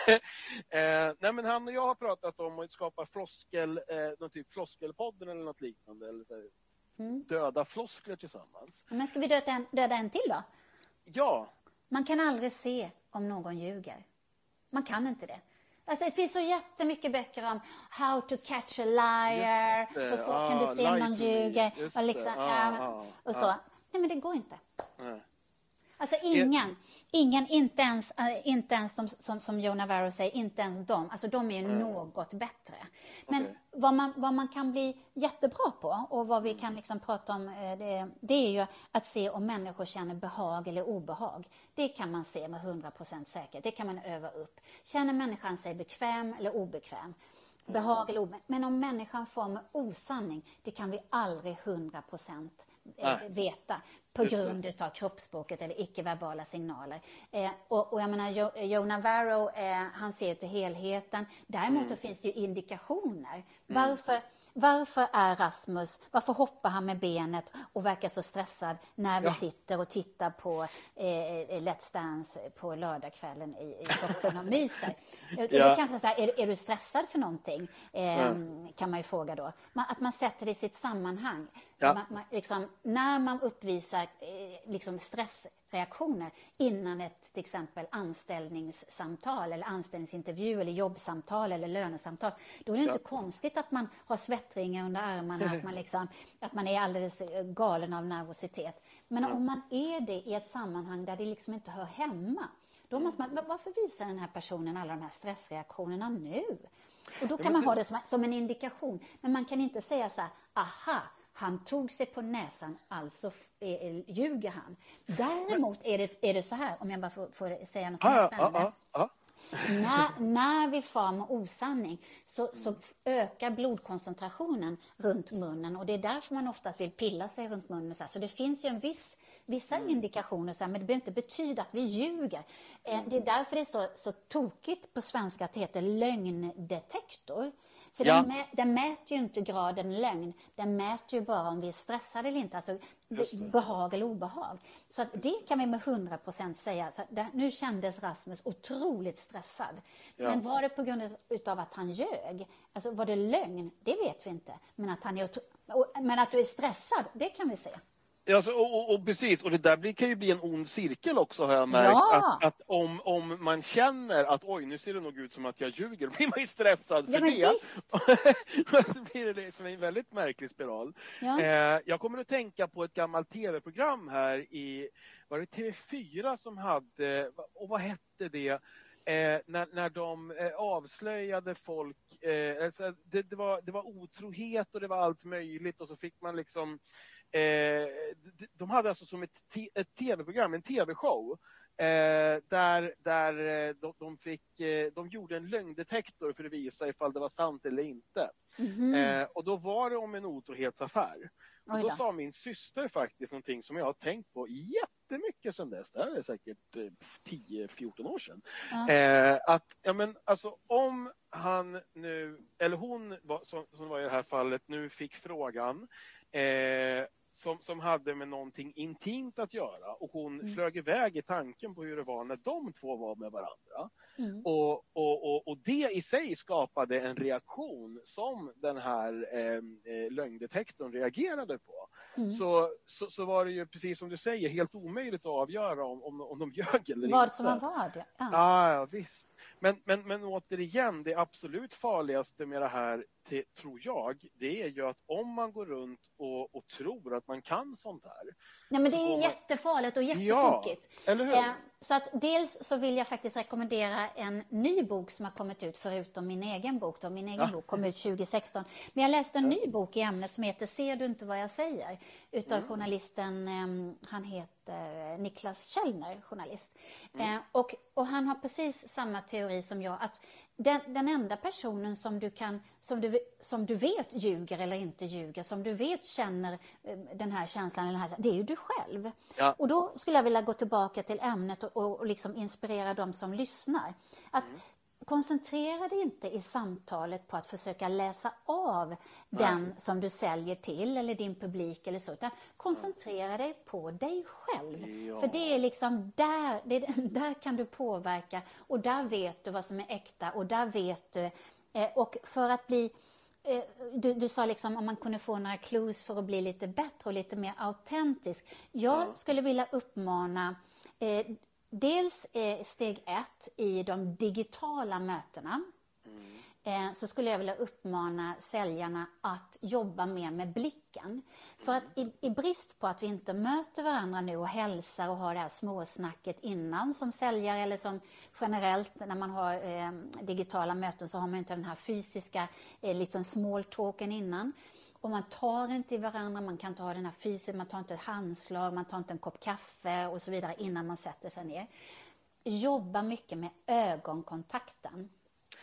eh, nej, men han och jag har pratat om att skapa floskel, eh, någon typ floskelpodden eller något liknande. Eller så, mm. Döda floskler tillsammans. Men ska vi döda en, döda en till då? Ja. Man kan aldrig se om någon ljuger. Man kan inte det. Alltså, det finns så jättemycket böcker om how to catch a liar och så ah, kan du se om någon ljuger. Och, liksom, ah, ah, och så. Nej, men det går inte. Nej. Alltså ingen, ingen inte, ens, äh, inte ens de som, som Joe Navarro säger, inte ens de, alltså de är mm. något bättre. Men okay. vad, man, vad man kan bli jättebra på och vad vi mm. kan liksom prata om, eh, det, det, är ju att se om människor känner behag eller obehag. Det kan man se med 100% säkerhet, det kan man öva upp. Känner människan sig bekväm eller obekväm? Behag eller obehag. Men om människan får med osanning, det kan vi aldrig 100% eh, veta på grund av kroppsspråket eller icke-verbala signaler. Eh, och, och, jag menar, Joe, Joe Navarro, eh, han ser till helheten. Däremot mm. finns det ju indikationer. Mm. Varför varför är Rasmus, varför hoppar han med benet och verkar så stressad när vi ja. sitter och tittar på eh, Let's Dance på lördagskvällen i, i soffan och myser? ja. kanske så här, är, är, du stressad för någonting? Eh, ja. Kan man ju fråga då. att man sätter det i sitt sammanhang. Ja. Man, man, liksom, när man uppvisar eh, liksom stress reaktioner innan ett till exempel anställningssamtal eller anställningsintervju eller jobbsamtal eller lönesamtal. Då är det ja. inte konstigt att man har svettringar under armarna, att man, liksom, att man är alldeles eh, galen av nervositet. Men mm. om man är det i ett sammanhang där det liksom inte hör hemma, då måste man, varför visar den här personen alla de här stressreaktionerna nu? Och då kan man ha det som, som en indikation. Men man kan inte säga så här, aha, han tog sig på näsan, alltså ljuger han. Däremot är det, är det så här, om jag bara får, får säga något mer spännande. När, när vi far med osanning så, så, ökar blodkoncentrationen runt munnen och det är därför man oftast vill pilla sig runt munnen. Så, så det finns ju en viss, vissa mm. indikationer, så här, men det behöver inte betyda att vi ljuger. Eh, det är därför det är så, så tokigt på svenska att det heter lögndetektor. För ja. den, den mäter ju inte graden lögn, den mäter ju bara om vi är stressade eller inte, alltså behag eller obehag. Så att det kan vi med 100 procent säga. Så det, nu kändes Rasmus otroligt stressad. Ja. Men var det på grund av att han ljög? Alltså var det lögn? Det vet vi inte. Men att, han är, men att du är stressad, det kan vi se. Alltså, och, och, och, precis, och det där blir, kan ju bli en ond cirkel också har jag märkt. Ja. Att, att, om, om man känner att oj, nu ser det nog ut som att jag ljuger, då blir man ju stressad för ja, det. Visst. så blir det som en väldigt märklig spiral. Ja. Eh, jag kommer att tänka på ett gammalt tv-program här i, var det TV4 som hade, och vad hette det? Eh, när, när de eh, avslöjade folk, eh, alltså det, det, var, det var otrohet och det var allt möjligt och så fick man liksom Eh, de hade alltså som ett, ett tv-program, en tv-show, eh, där, där eh, de, de, fick, eh, de gjorde en lögndetektor för att visa ifall det var sant eller inte. Mm -hmm. och då var det om en otrohetsaffär. Och då sa min syster faktiskt någonting som jag har tänkt på jättemycket sedan dess. Det är säkert 10-14 år sedan. Eh, att, ja men alltså om han nu, eller hon som, som var i det här fallet, nu fick frågan eh, som, som hade med någonting intimt att göra och hon mm. flög iväg i tanken på hur det var när de två var med varandra. Mm. Och, och, och, och, det i sig skapade en reaktion som den här ehm, eh, lögndetektorn reagerade på. Mm. Så, så, så, var det ju precis som du säger helt omöjligt att avgöra om, om, om de ljög eller vad inte. som var vad, ja. Ah, ja visst. Men, men, men återigen, det absolut farligaste med det här till, tror jag, det är ju att om man går runt och, och tror att man kan sånt här. Nej, men det är man... jättefarligt och jättetokigt. Ja, eller hur? Eh, så att dels så vill jag faktiskt rekommendera en ny bok som har kommit ut förutom min egen bok. Då. Min egen ja. bok kom ut 2016. Men jag läste en ny bok i ämnet som heter Ser du inte vad jag säger? Utav mm. journalisten, eh, han heter Niklas Källner, journalist. Mm. Eh, och, och han har precis samma teori som jag, att den, den enda personen som du, kan, som du som du vet ljuger eller inte ljuger, som du vet känner eh, den här känslan, eller den här, det är ju du själv. Ja. Och då skulle jag vilja gå tillbaka till ämnet och, och, och liksom inspirera de som lyssnar. Att mm. Koncentrera dig inte i samtalet på att försöka läsa av den som du säljer till eller din publik eller så, utan koncentrera dig på dig själv. Ja. För det är liksom där, det, där kan du påverka och där vet du vad som är äkta och där vet du Eh, och för att bli eh, du, du, sa liksom om man kunde få några clues för att bli lite bättre och lite mer autentisk. Jag ja. skulle vilja uppmana eh, dels eh, steg ett i de digitala mötena. Eh, så skulle jag vilja uppmana säljarna att jobba mer med blicken. För att i, i, brist på att vi inte möter varandra nu och hälsar och har det här småsnacket innan som säljare eller som generellt när man har eh, digitala möten så har man inte den här fysiska eh, liksom small talken innan. Och man tar inte i varandra, man kan inte ha den här fysiska, man tar inte ett handslag, man tar inte en kopp kaffe och så vidare innan man sätter sig ner. Jobba mycket med ögonkontakten.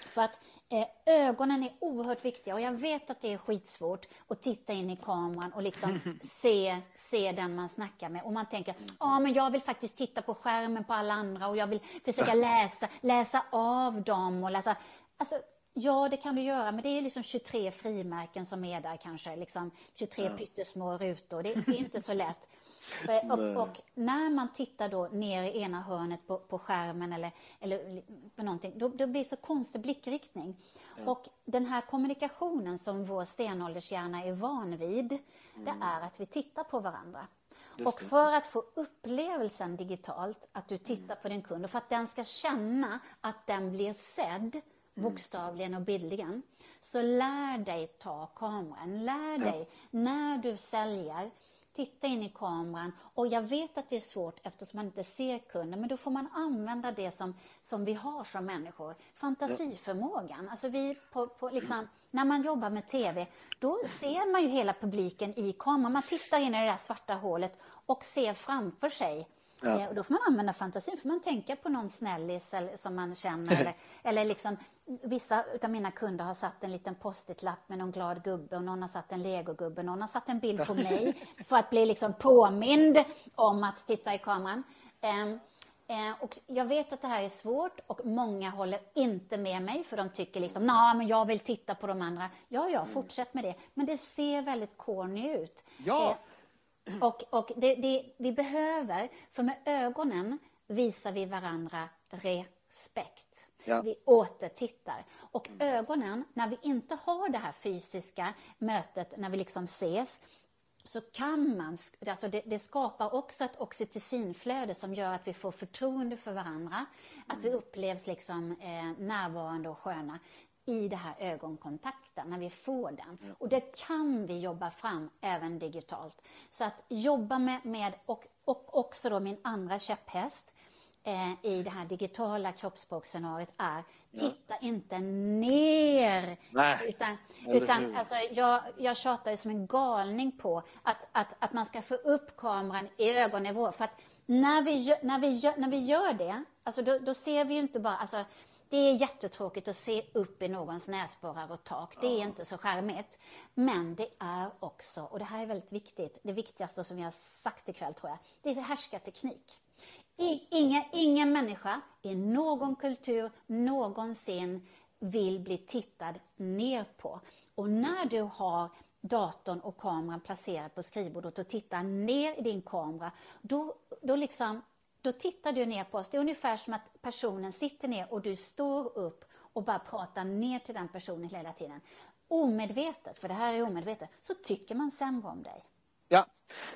För att eh, ögonen är oerhört viktiga och jag vet att det är skitsvårt att titta in i kameran och liksom se, se den man snackar med. Och man tänker, ja ah, men jag vill faktiskt titta på skärmen på alla andra och jag vill försöka läsa, läsa av dem och läsa. Alltså, Ja, det kan du göra, men det är liksom 23 frimärken som är där kanske, liksom 23 ja. pyttesmå rutor. Det, det är inte så lätt. Och, och, när man tittar då ner i ena hörnet på, på skärmen eller, eller på någonting, då, då blir det så konstig blickriktning. Ja. Och den här kommunikationen som vår stenåldershjärna är van vid, mm. det är att vi tittar på varandra. Och för att få upplevelsen digitalt, att du tittar på din kund och för att den ska känna att den blir sedd, mm. Bokstavligen och bildligen, så lär dig ta kameran. Lär dig när du säljer titta in i kameran. Och jag vet att det är svårt eftersom man inte ser kunden, men då får man använda det som, som vi har som människor. Fantasiförmågan. Alltså vi på, på liksom, när man jobbar med TV, då ser man ju hela publiken i kameran. Man tittar in i det där svarta hålet och ser framför sig Ja. Eh, då får man använda fantasin, får man tänka på någon snällis som man känner. eller, eller liksom, vissa av mina kunder har satt en liten post-it-lapp med någon glad gubbe och någon har satt en legogubbe, någon har satt en bild på mig för att bli liksom påmind om att titta i kameran. Um, och jag vet att det här är svårt och många håller inte med mig för de tycker liksom, nej men jag vill titta på de andra. Ja, ja, fortsätt med det. Men det ser väldigt corny ut. Ja. Och, och det, det, vi behöver, för med ögonen visar vi varandra respekt. Ja. Vi återtittar. Och ögonen, när vi inte har det här fysiska mötet, när vi liksom ses, så kan man, alltså det, det, skapar också ett oxytocinflöde som gör att vi får förtroende för varandra, att vi upplevs liksom eh, närvarande och sköna i den här ögonkontakten, när vi får den. Och det kan vi jobba fram även digitalt. Så att jobba med, med och, och också då min andra käpphäst eh, i det här digitala kroppsspråkscenariot är titta ja. inte ner. Nej. Utan, utan alltså, jag, jag tjatar ju som en galning på att, att, att man ska få upp kameran i ögonnivå. För att när vi, när vi, när vi gör det, alltså då, då ser vi ju inte bara, alltså, det är jättetråkigt att se upp i någons näsborrar och tak. Det är inte så charmigt. Men det är också, och det här är väldigt viktigt, det viktigaste som jag sagt ikväll tror jag, det är härskarteknik. Ingen, ingen människa i någon kultur någonsin vill bli tittad ner på. Och när du har datorn och kameran placerad på skrivbordet och tittar ner i din kamera, då, då liksom då tittar du ner på oss. Det är ungefär som att personen sitter ner och du står upp och bara pratar ner till den personen hela tiden. Omedvetet, för det här är omedvetet, så tycker man sämre om dig. Ja,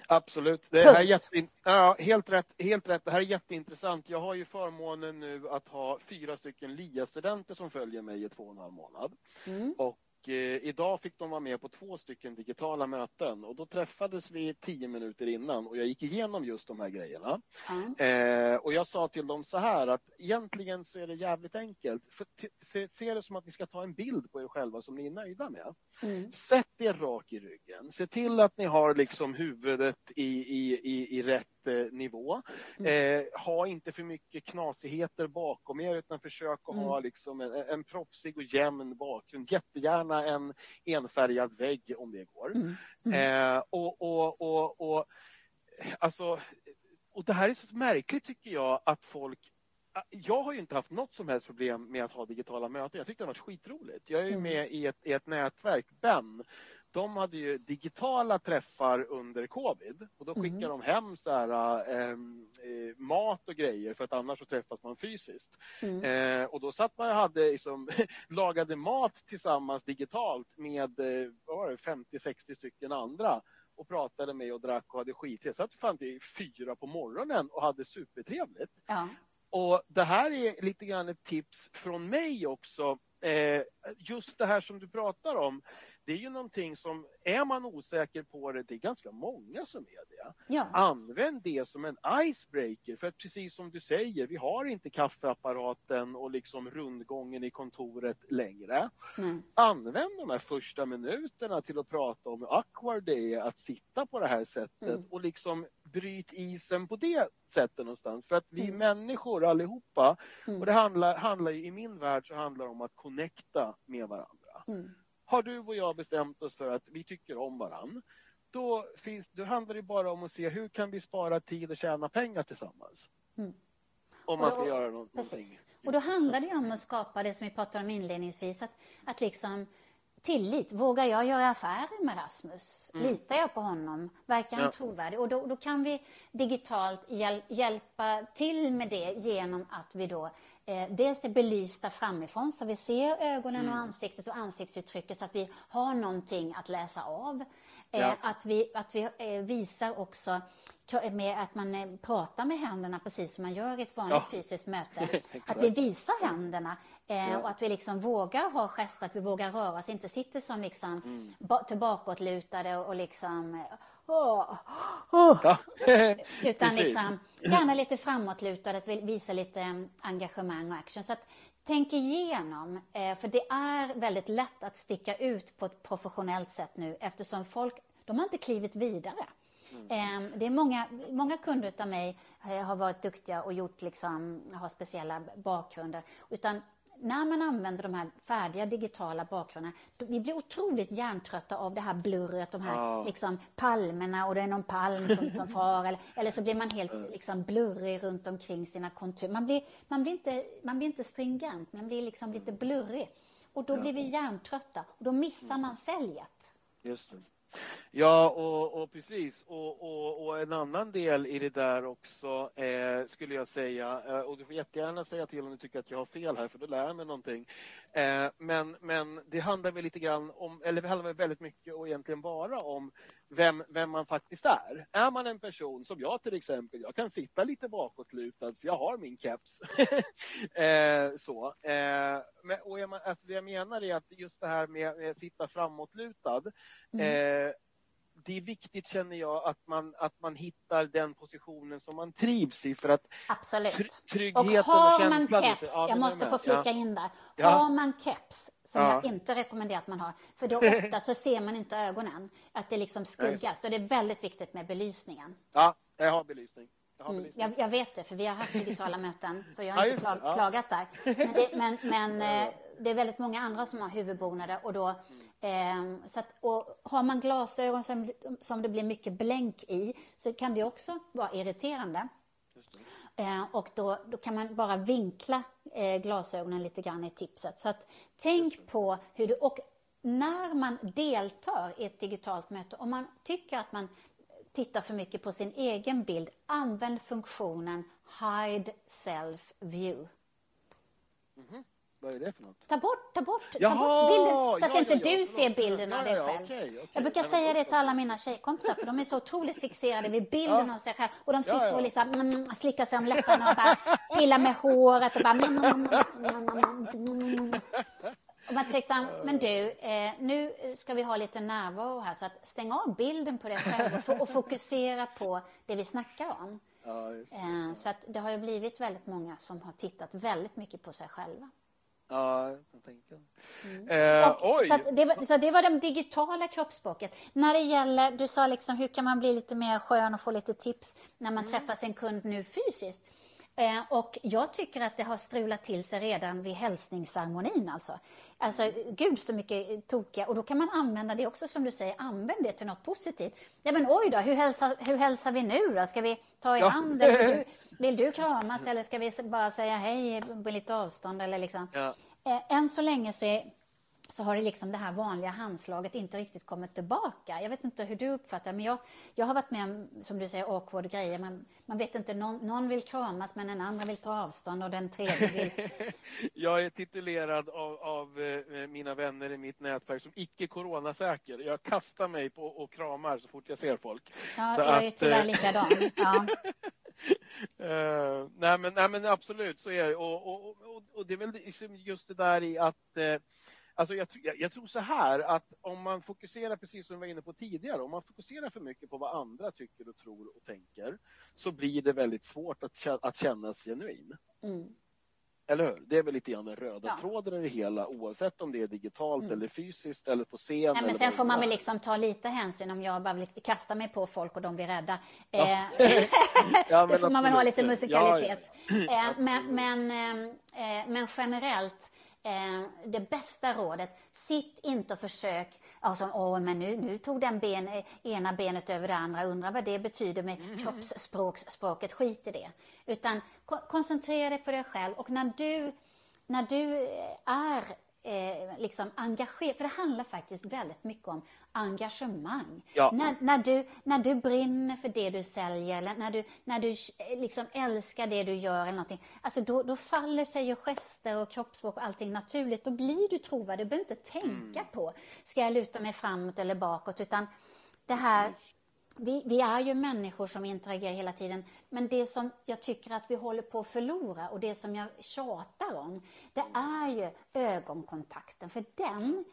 absolut. Det här är jätte... ja, helt, rätt, helt rätt. Det här är jätteintressant. Jag har ju förmånen nu att ha fyra stycken LIA-studenter som följer mig i två och en halv månad. Mm. Och eh, idag fick de vara med på två stycken digitala möten och då träffades vi tio minuter innan och jag gick igenom just de här grejerna. Mm. Eh, och jag sa till dem så här att egentligen så är det jävligt enkelt. För, se, se det som att ni ska ta en bild på er själva som ni är nöjda med. Mm. Sätt er rak i ryggen. Se till att ni har liksom huvudet i, i, i, i rätt nivå. Mm. Eh, ha inte för mycket knasigheter bakom er utan försök att mm. ha liksom en, en proffsig och jämn bakgrund. Jättegärna en enfärgad vägg om det går. Mm. mm. Eh, och, och, och, och, alltså, och det här är så märkligt tycker jag att folk jag har ju inte haft något som helst problem med att ha digitala möten. Jag tyckte det varit skitroligt. Jag är ju mm. med i ett, i ett nätverk, Ben, de hade ju digitala träffar under covid och då mm. skickade mm. de hem så här, eh, mat och grejer för att annars så träffas man fysiskt. Mm. Eh, och då satt man och hade liksom, lagade mat tillsammans digitalt med eh, 50-60 stycken andra och pratade med och drack och hade skittrevligt. Satt fan till fyra på morgonen och hade supertrevligt. Ja. Och det här är lite grann ett tips från mig också. Eh, just det här som du pratar om det är ju någonting som, är man osäker på det, det är ganska många som är det. Ja. Använd det som en icebreaker, för att precis som du säger, vi har inte kaffeapparaten och liksom rundgången i kontoret längre. Mm. Använd de här första minuterna till att prata om hur awkward det är att sitta på det här sättet mm. och liksom bryt isen på det sättet någonstans. För att vi mm. människor allihopa, mm. och det handlar, handlar ju, i min värld så handlar det om att connecta med varandra. Mm har du och jag bestämt oss för att vi tycker om varann, då, finns, då handlar det bara om att se hur kan vi spara tid och tjäna pengar tillsammans. Mm. Om man ska då, göra någonting. Precis. Och då handlar det om att skapa det som vi pratade om inledningsvis, att, att liksom tillit. Vågar jag göra affärer med Rasmus? Mm. Litar jag på honom? Verkar han ja. trovärdig? Och då, då kan vi digitalt hjäl hjälpa till med det genom att vi då eh, dels är belysta framifrån så vi ser ögonen mm. och ansiktet och ansiktsuttrycket så att vi har någonting att läsa av. Eh, ja. Att vi, att vi eh, visar också med att man eh, pratar med händerna precis som man gör i ett vanligt ja. fysiskt möte. att vi visar händerna eh, ja. och att vi liksom vågar ha gester, att vi vågar röra oss, inte sitter som liksom mm. tillbakåtlutade och, och liksom oh, oh. Ja. Utan liksom, gärna lite framåtlutade, att visa lite mm, engagemang och action. Så att, tänk igenom, eh, för det är väldigt lätt att sticka ut på ett professionellt sätt nu eftersom folk, de har inte klivit vidare. Mm. Det är många, många kunder av mig eh, har varit duktiga och gjort liksom, har speciella bakgrunder. Utan när man använder de här färdiga digitala bakgrunderna, vi blir otroligt hjärntrötta av det här blurret, de här ja. liksom, palmerna och det är någon palm som, som far, eller, eller så blir man helt liksom, blurrig runt omkring sina konturer. Man blir, man, blir inte, man blir inte stringent, man blir liksom lite blurrig. Och då ja. blir vi hjärntrötta och då missar man säljet. Just det. Ja, och, och precis. Och, och, och, en annan del i det där också eh, skulle jag säga, eh, och du får jättegärna säga till om du tycker att jag har fel här, för då lär jag mig någonting. Eh, men, men det handlar väl lite grann om, eller det handlar väl väldigt mycket och egentligen bara om vem, vem man faktiskt är. Är man en person som jag till exempel, jag kan sitta lite bakåtlutad för jag har min keps. eh, så. Eh, men, och man, alltså det jag menar är att just det här med, med att sitta framåtlutad mm. Det är viktigt känner jag att man, att man hittar den positionen som man trivs i för att Absolut. tryggheten och har man keps, ja, jag måste få flika ja. in där, ja. har man keps som ja. jag inte rekommenderar att man har, för då ofta så ser man inte ögonen, att det liksom skuggas, så det är väldigt viktigt med belysningen. Ja, jag har belysning. Jag, mm, jag, jag, vet det, för vi har haft digitala möten, så jag har inte klag, klagat där. Men, det, men, men eh, det är väldigt många andra som har huvudbonader och då mm. Eh, så att, och har man glasögon som, som det blir mycket blänk i så kan det också vara irriterande. Eh, och då, då kan man bara vinkla eh, glasögonen lite grann i tipset. Så att tänk på hur du, och när man deltar i ett digitalt möte, om man tycker att man tittar för mycket på sin egen bild, använd funktionen Hide Self View. Mm -hmm. Vad är det för något? Ta bort, ta bort, ta bort bilden så att ja, inte ja, du ja, ser bilden av dig själv. Okay, okay. Jag brukar säga det till alla mina tjejkompisar för de är så otroligt fixerade vid bilden av sig själv och de sitter och liksom, mm, slickar sig om läpparna och bara pillar med håret och bara mm, mm, och man liksom, men du, eh, nu ska vi ha lite närvaro här så att stäng av bilden på dig själv och, och fokusera på det vi snackar om. Ja, eh, så att det har ju blivit väldigt många som har tittat väldigt mycket på sig själva. Ja, jag tänka. Mm. Eh, och, oj! Så, det var, så det var det digitala kroppsspråket. När det gäller, du sa liksom hur kan man bli lite mer skön och få lite tips när man mm. träffar sin kund nu fysiskt. Eh, och jag tycker att det har strulat till sig redan vid hälsningsceremonin alltså. Alltså gud så mycket tokiga och då kan man använda det också som du säger, använd det till något positivt. Ja men oj då, hur hälsar, hur hälsar vi nu då? Ska vi ta i ja. hand vill du, vill du kramas eller ska vi bara säga hej på lite avstånd eller liksom. Ja. Eh, än så länge så är så har det liksom det här vanliga handslaget inte riktigt kommit tillbaka. Jag vet inte hur du uppfattar det, men jag, jag har varit med om, som du säger, awkward grejer. Man, man vet inte, någon, någon vill kramas men den andra vill ta avstånd och den tredje vill... jag är titulerad av, av eh, mina vänner i mitt nätverk som icke coronasäker. Jag kastar mig på och kramar så fort jag ser folk. Ja, så jag är tyvärr eh, likadan. Ja. uh, nej, men, nej men absolut så är det. Och, och, och, och det är väl liksom just det där i att uh, Alltså jag, jag, jag, tror så här att om man fokuserar, precis som vi var inne på tidigare, om man fokuserar för mycket på vad andra tycker och tror och tänker så blir det väldigt svårt att, att kännas genuin. Mm. Eller hur? Det är väl lite grann den röda ja. tråden i det hela oavsett om det är digitalt mm. eller fysiskt eller på scen. Nej, men sen får man väl liksom ta lite hänsyn om jag bara vill kasta mig på folk och de blir rädda. Ja. Eh, ja, det får man väl ha lite musikalitet. Eh, men, men, eh, men generellt eh, det bästa rådet, sitt inte och försök, alltså, åh, men nu, nu tog den ben, eh, ena benet över det andra, undrar vad det betyder med mm. kroppsspråket, skit i det. Utan ko koncentrera dig på dig själv och när du, när du eh, är eh, liksom engagerad, för det handlar faktiskt väldigt mycket om engagemang. Ja. När, när, du, när du brinner för det du säljer, eller när du, när du eh, liksom älskar det du gör, eller någonting, alltså då, då faller sig ju gester och kroppsspråk och allting naturligt. Då blir du trovärdig. Du behöver inte tänka mm. på, ska jag luta mig framåt eller bakåt? Utan det här vi, vi, är ju människor som interagerar hela tiden, men det som jag tycker att vi håller på att förlora och det som jag tjatar om, det är ju ögonkontakten. För den,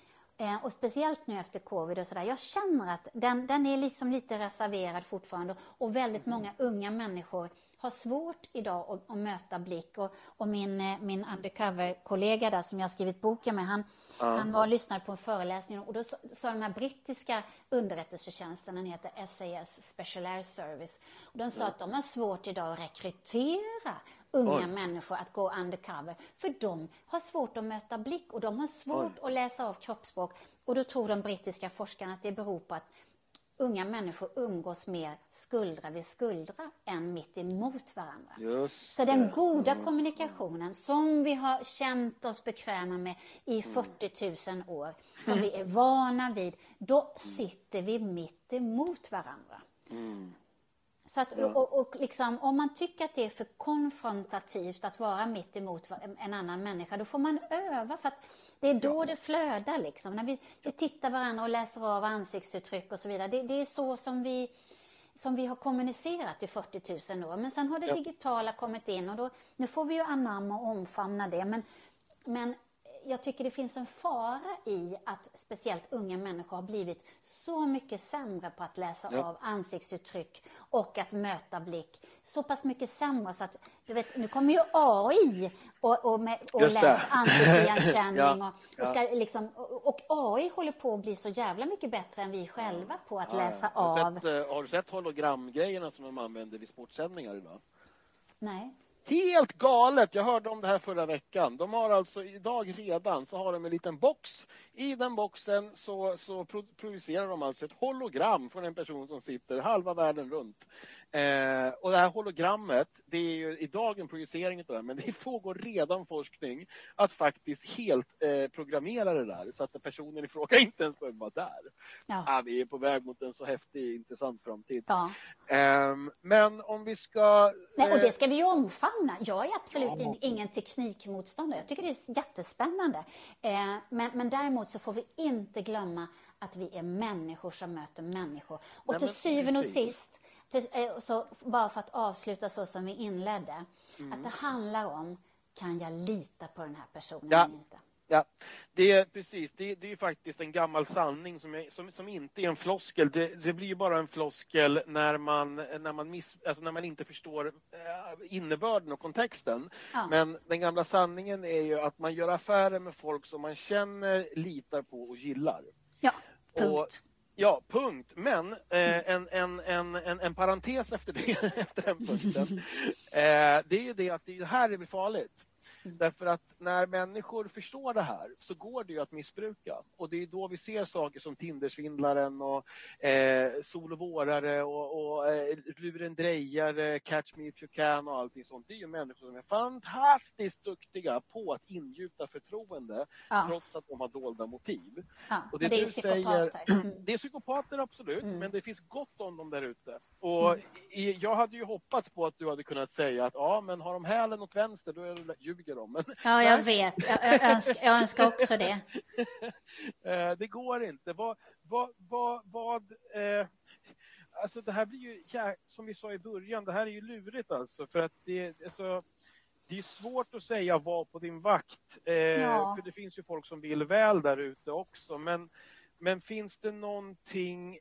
eh, och speciellt nu efter covid och sådär, jag känner att den, den är liksom lite reserverad fortfarande och väldigt många unga människor har svårt idag att, att möta blick. Och, och min, eh, min undercover-kollega där som jag har skrivit boken med, han, ja. han var och lyssnade på en föreläsning och då sa den här brittiska underrättelsetjänsten, den heter SAS Special Air Service, och de sa ja. att de har svårt idag att rekrytera unga Oj. människor att gå undercover, för de har svårt att möta blick och de har svårt Oj. att läsa av kroppsspråk. Och då tror de brittiska forskarna att det beror på att unga människor umgås mer skuldra vid skuldra än mitt emot varandra. Just så den goda mm. kommunikationen som vi har känt oss bekväma med i 40 mm. 000 år, som vi är vana vid, då sitter vi mitt emot varandra. Mm. Så att, och, och liksom, om man tycker att det är för konfrontativt att vara mitt emot en annan människa, då får man öva. för det är då det flödar liksom. När vi, vi tittar varandra och läser av ansiktsuttryck och så vidare. Det, det är så som vi, som vi har kommunicerat i 40 000 år. Men sen har det digitala kommit in och då, nu får vi ju anamma och omfamna det. Men, men jag tycker det finns en fara i att speciellt unga människor har blivit så mycket sämre på att läsa ja. av ansiktsuttryck och att möta blick. Så pass mycket sämre så att, du vet, nu kommer ju AI och, och, med, och läser ansiktsigenkänning ja. och, och, ska liksom, och, AI håller på att bli så jävla mycket bättre än vi själva på att ja, läsa har av. Sett, uh, har du sett hologramgrejerna som de använder vid sportsändningar idag? Nej. Helt galet! Jag hörde om det här förra veckan. De har alltså idag redan så har de en liten box. I den boxen så, så producerar de alltså ett hologram från en person som sitter halva världen runt. Eh, och det här hologrammet, det är ju idag en projicering av det, men det pågår redan forskning att faktiskt helt eh, programmera det där så att personen i fråga inte ens behöver vara där. Ja. Ah, vi är på väg mot en så häftig, intressant framtid. Ja. Eh, men om vi ska... Nej, och det ska vi ju omfamna. Jag är absolut ja. ingen teknikmotståndare. Jag tycker det är jättespännande. Eh, men, men däremot så får vi inte glömma att vi är människor som möter människor. Och Nej, till syvende och sist Eh, så bara för att avsluta så som vi inledde, mm. att det handlar om, kan jag lita på den här personen ja. eller inte? Ja, det är precis. Det, det är faktiskt en gammal sanning som, är, som, som inte är en floskel. Det, det, blir ju bara en floskel när man, när man, miss, alltså när man inte förstår eh, innebörden och kontexten. Ja. Men den gamla sanningen är ju att man gör affärer med folk som man känner, litar på och gillar. Ja, punkt. Och, Ja, punkt. Men eh, en, en, en, en, en parentes efter, det, efter den punkten. Eh, det är ju det att det är här blir farligt. Mm. Därför att när människor förstår det här så går det ju att missbruka. Och det är då vi ser saker som Tindersvindlaren och eh, Sol och vårare och, och eh, lurendrejare, Catch me if you can och allting sånt. Det är ju människor som är fantastiskt duktiga på att ingjuta förtroende ja. trots att de har dolda motiv. Ja, och det, det är psykopater. Säger, mm. det är psykopater absolut, mm. men det finns gott om dem där ute. Och mm. i, jag hade ju hoppats på att du hade kunnat säga att ja, men har de hälen åt vänster då är det, ljuger de. Men, ja, jag vet. Jag, önskar, jag önskar också det. Eh, det går inte. Vad, vad, vad, vad eh, alltså det här blir ju, som vi sa i början, det här är ju lurigt alltså. För att det, alltså, det är svårt att säga var på din vakt. Eh, ja. För det finns ju folk som vill väl där ute också. Men, men finns det någonting,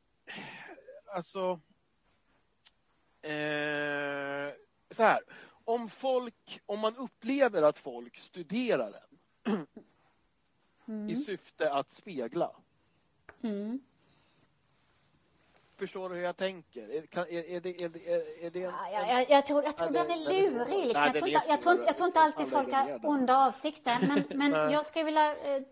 alltså, eh, så här om folk, om man upplever att folk studerar en mm. i syfte att spegla. Mm. Förstår du hur jag tänker? Är, är, är det, är det, är det en, ja, jag, jag, tror, jag tror den är lurig. Liksom. jag, tror inte, jag, tror inte, jag tror inte alltid folk har onda avsikter. Men, men jag skulle vilja eh,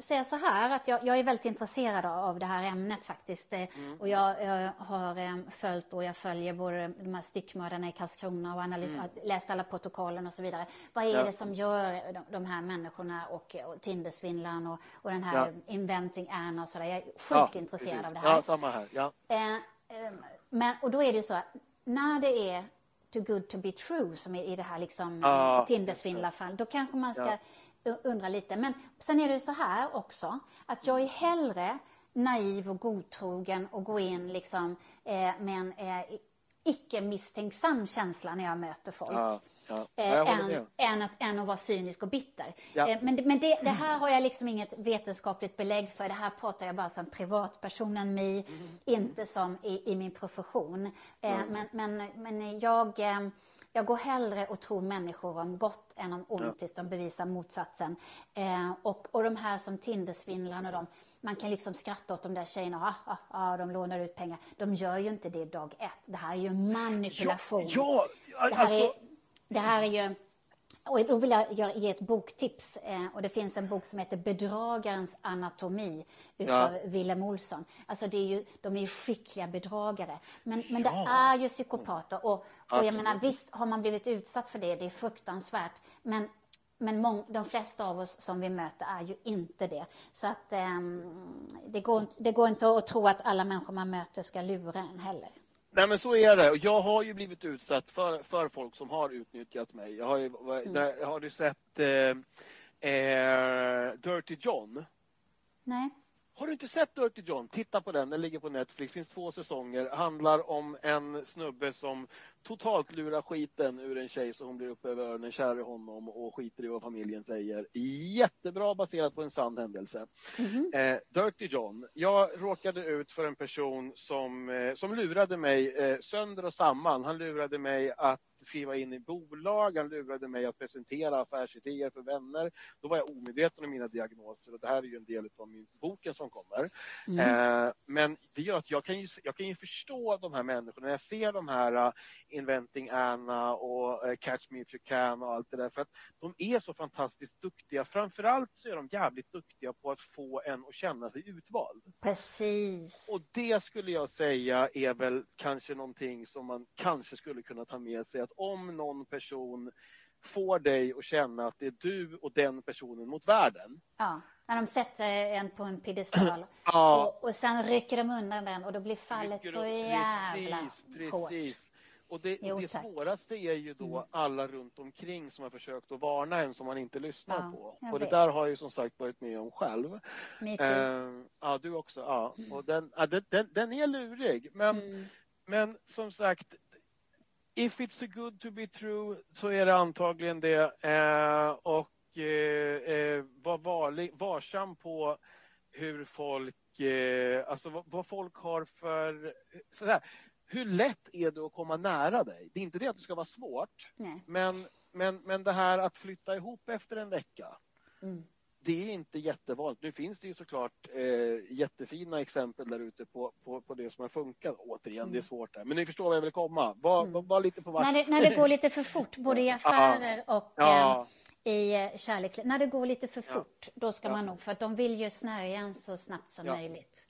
säga så här att jag, jag, är väldigt intresserad av det här ämnet faktiskt. Eh, mm. Och jag, jag, har eh, följt och jag följer både de här styckmördarna i Karlskrona och analys, mm. läst alla protokollen och så vidare. Vad är ja. det som gör de, de här människorna och, och Tindersvindlaren och, och den här ja. Inventing Anna och sådär. Jag är sjukt ja, intresserad precis. av det här. Ja, samma här. Ja. Eh, eh, men, och då är det ju så att när det är too good to be true som är i det här liksom ah, Tindersvindlarfall, då kanske man ska undra lite. Men sen är det så här också, att jag är hellre naiv och godtrogen och gå in liksom eh, med en eh, icke misstänksam känsla när jag möter folk. Ja. Ja, eh, än, än, att, än att vara cynisk och bitter. Ja. Eh, men men det, det, här har jag liksom inget vetenskapligt belägg för. Det här pratar jag bara som privatpersonen mig, mm. inte som i, i min profession. Mm. Men, men, men jag, jag går hellre och tror människor om gott än om ont ja. tills de bevisar motsatsen. Och, och de här som Tindersvindlarna, de, man kan liksom skratta åt de där tjejerna, ah, ah, ah, de lånar ut pengar. De gör ju inte det dag ett. Det här är ju manipulation. Ja, ja, det, här är, alltså- det här är ju och då vill jag ge ett boktips. Eh, och det finns en bok som heter Bedragarens anatomi utav ja. Willem Olsson. Alltså det är ju, de är ju skickliga bedragare. Men, men ja. det är ju psykopater. Och, och jag menar, visst har man blivit utsatt för det, det är fruktansvärt. Men men mång, de flesta av oss som vi möter är ju inte det. Så att um, det, går, det går inte att tro att alla människor man möter ska lura en heller. Nej men så är det. Jag har ju blivit utsatt för, för folk som har utnyttjat mig. Jag har, ju, mm. har du sett eh, eh, Dirty John? Nej. Har du inte sett Dirty John? Titta på den, den ligger på Netflix. Finns två säsonger. Handlar om en snubbe som totalt lurar skiten ur en tjej så hon blir upp över öronen kär i honom och skiter i vad familjen säger. Jättebra baserat på en sann händelse. Mm -hmm. eh, Dirty John. Jag råkade ut för en person som, eh, som lurade mig eh, sönder och samman. Han lurade mig att skriva in i bolag, han lurade mig att presentera affärsidéer för vänner. Då var jag omedveten om mina diagnoser och det här är ju en del av min, boken som kommer. Mm. Eh, men det gör att jag kan, ju, jag kan ju förstå de här människorna när jag ser de här uh, Inventing Anna och uh, Catch Me If You Can och allt det där för att de är så fantastiskt duktiga. Framförallt så är de jävligt duktiga på att få en att känna sig utvald. Precis. Och det skulle jag säga är väl kanske någonting som man kanske skulle kunna ta med sig att om någon person får dig att känna att det är du och den personen mot världen. Ja, när de sätter en på en piedestal ja. och, och sen rycker de undan den och då blir fallet så jävla precis, hårt. Precis. Och det, jo, det svåraste är ju då mm. alla runt omkring som har försökt att varna en som man inte lyssnar ja, på. Och det vet. där har jag ju som sagt varit med om själv. Me. Uh, ja, du också. Ja. Mm. Och den, ja, den, den, den, är lurig. Men, mm. men som sagt, if it's a good to be true så är det antagligen det. Eh, och eh, eh var varlig, varsam på hur folk, eh, alltså vad, vad, folk har för, sådär, hur lätt är det att komma nära dig? Det är inte det att det ska vara svårt, Nej. men, men, men det här att flytta ihop efter en vecka, mm det är inte jättevanligt. Nu finns det ju såklart eh, jättefina exempel där ute på, på, på det som har funkat. Återigen, mm. det är mm. svårt där. Men ni förstår vad jag vill komma. Var, mm. var lite på när det, när det går lite för fort, både i affärer och ja. eh, i eh, kärlek. När det går lite för fort, ja. då ska ja. man nog, för att de vill ju snärja en så snabbt som möjligt.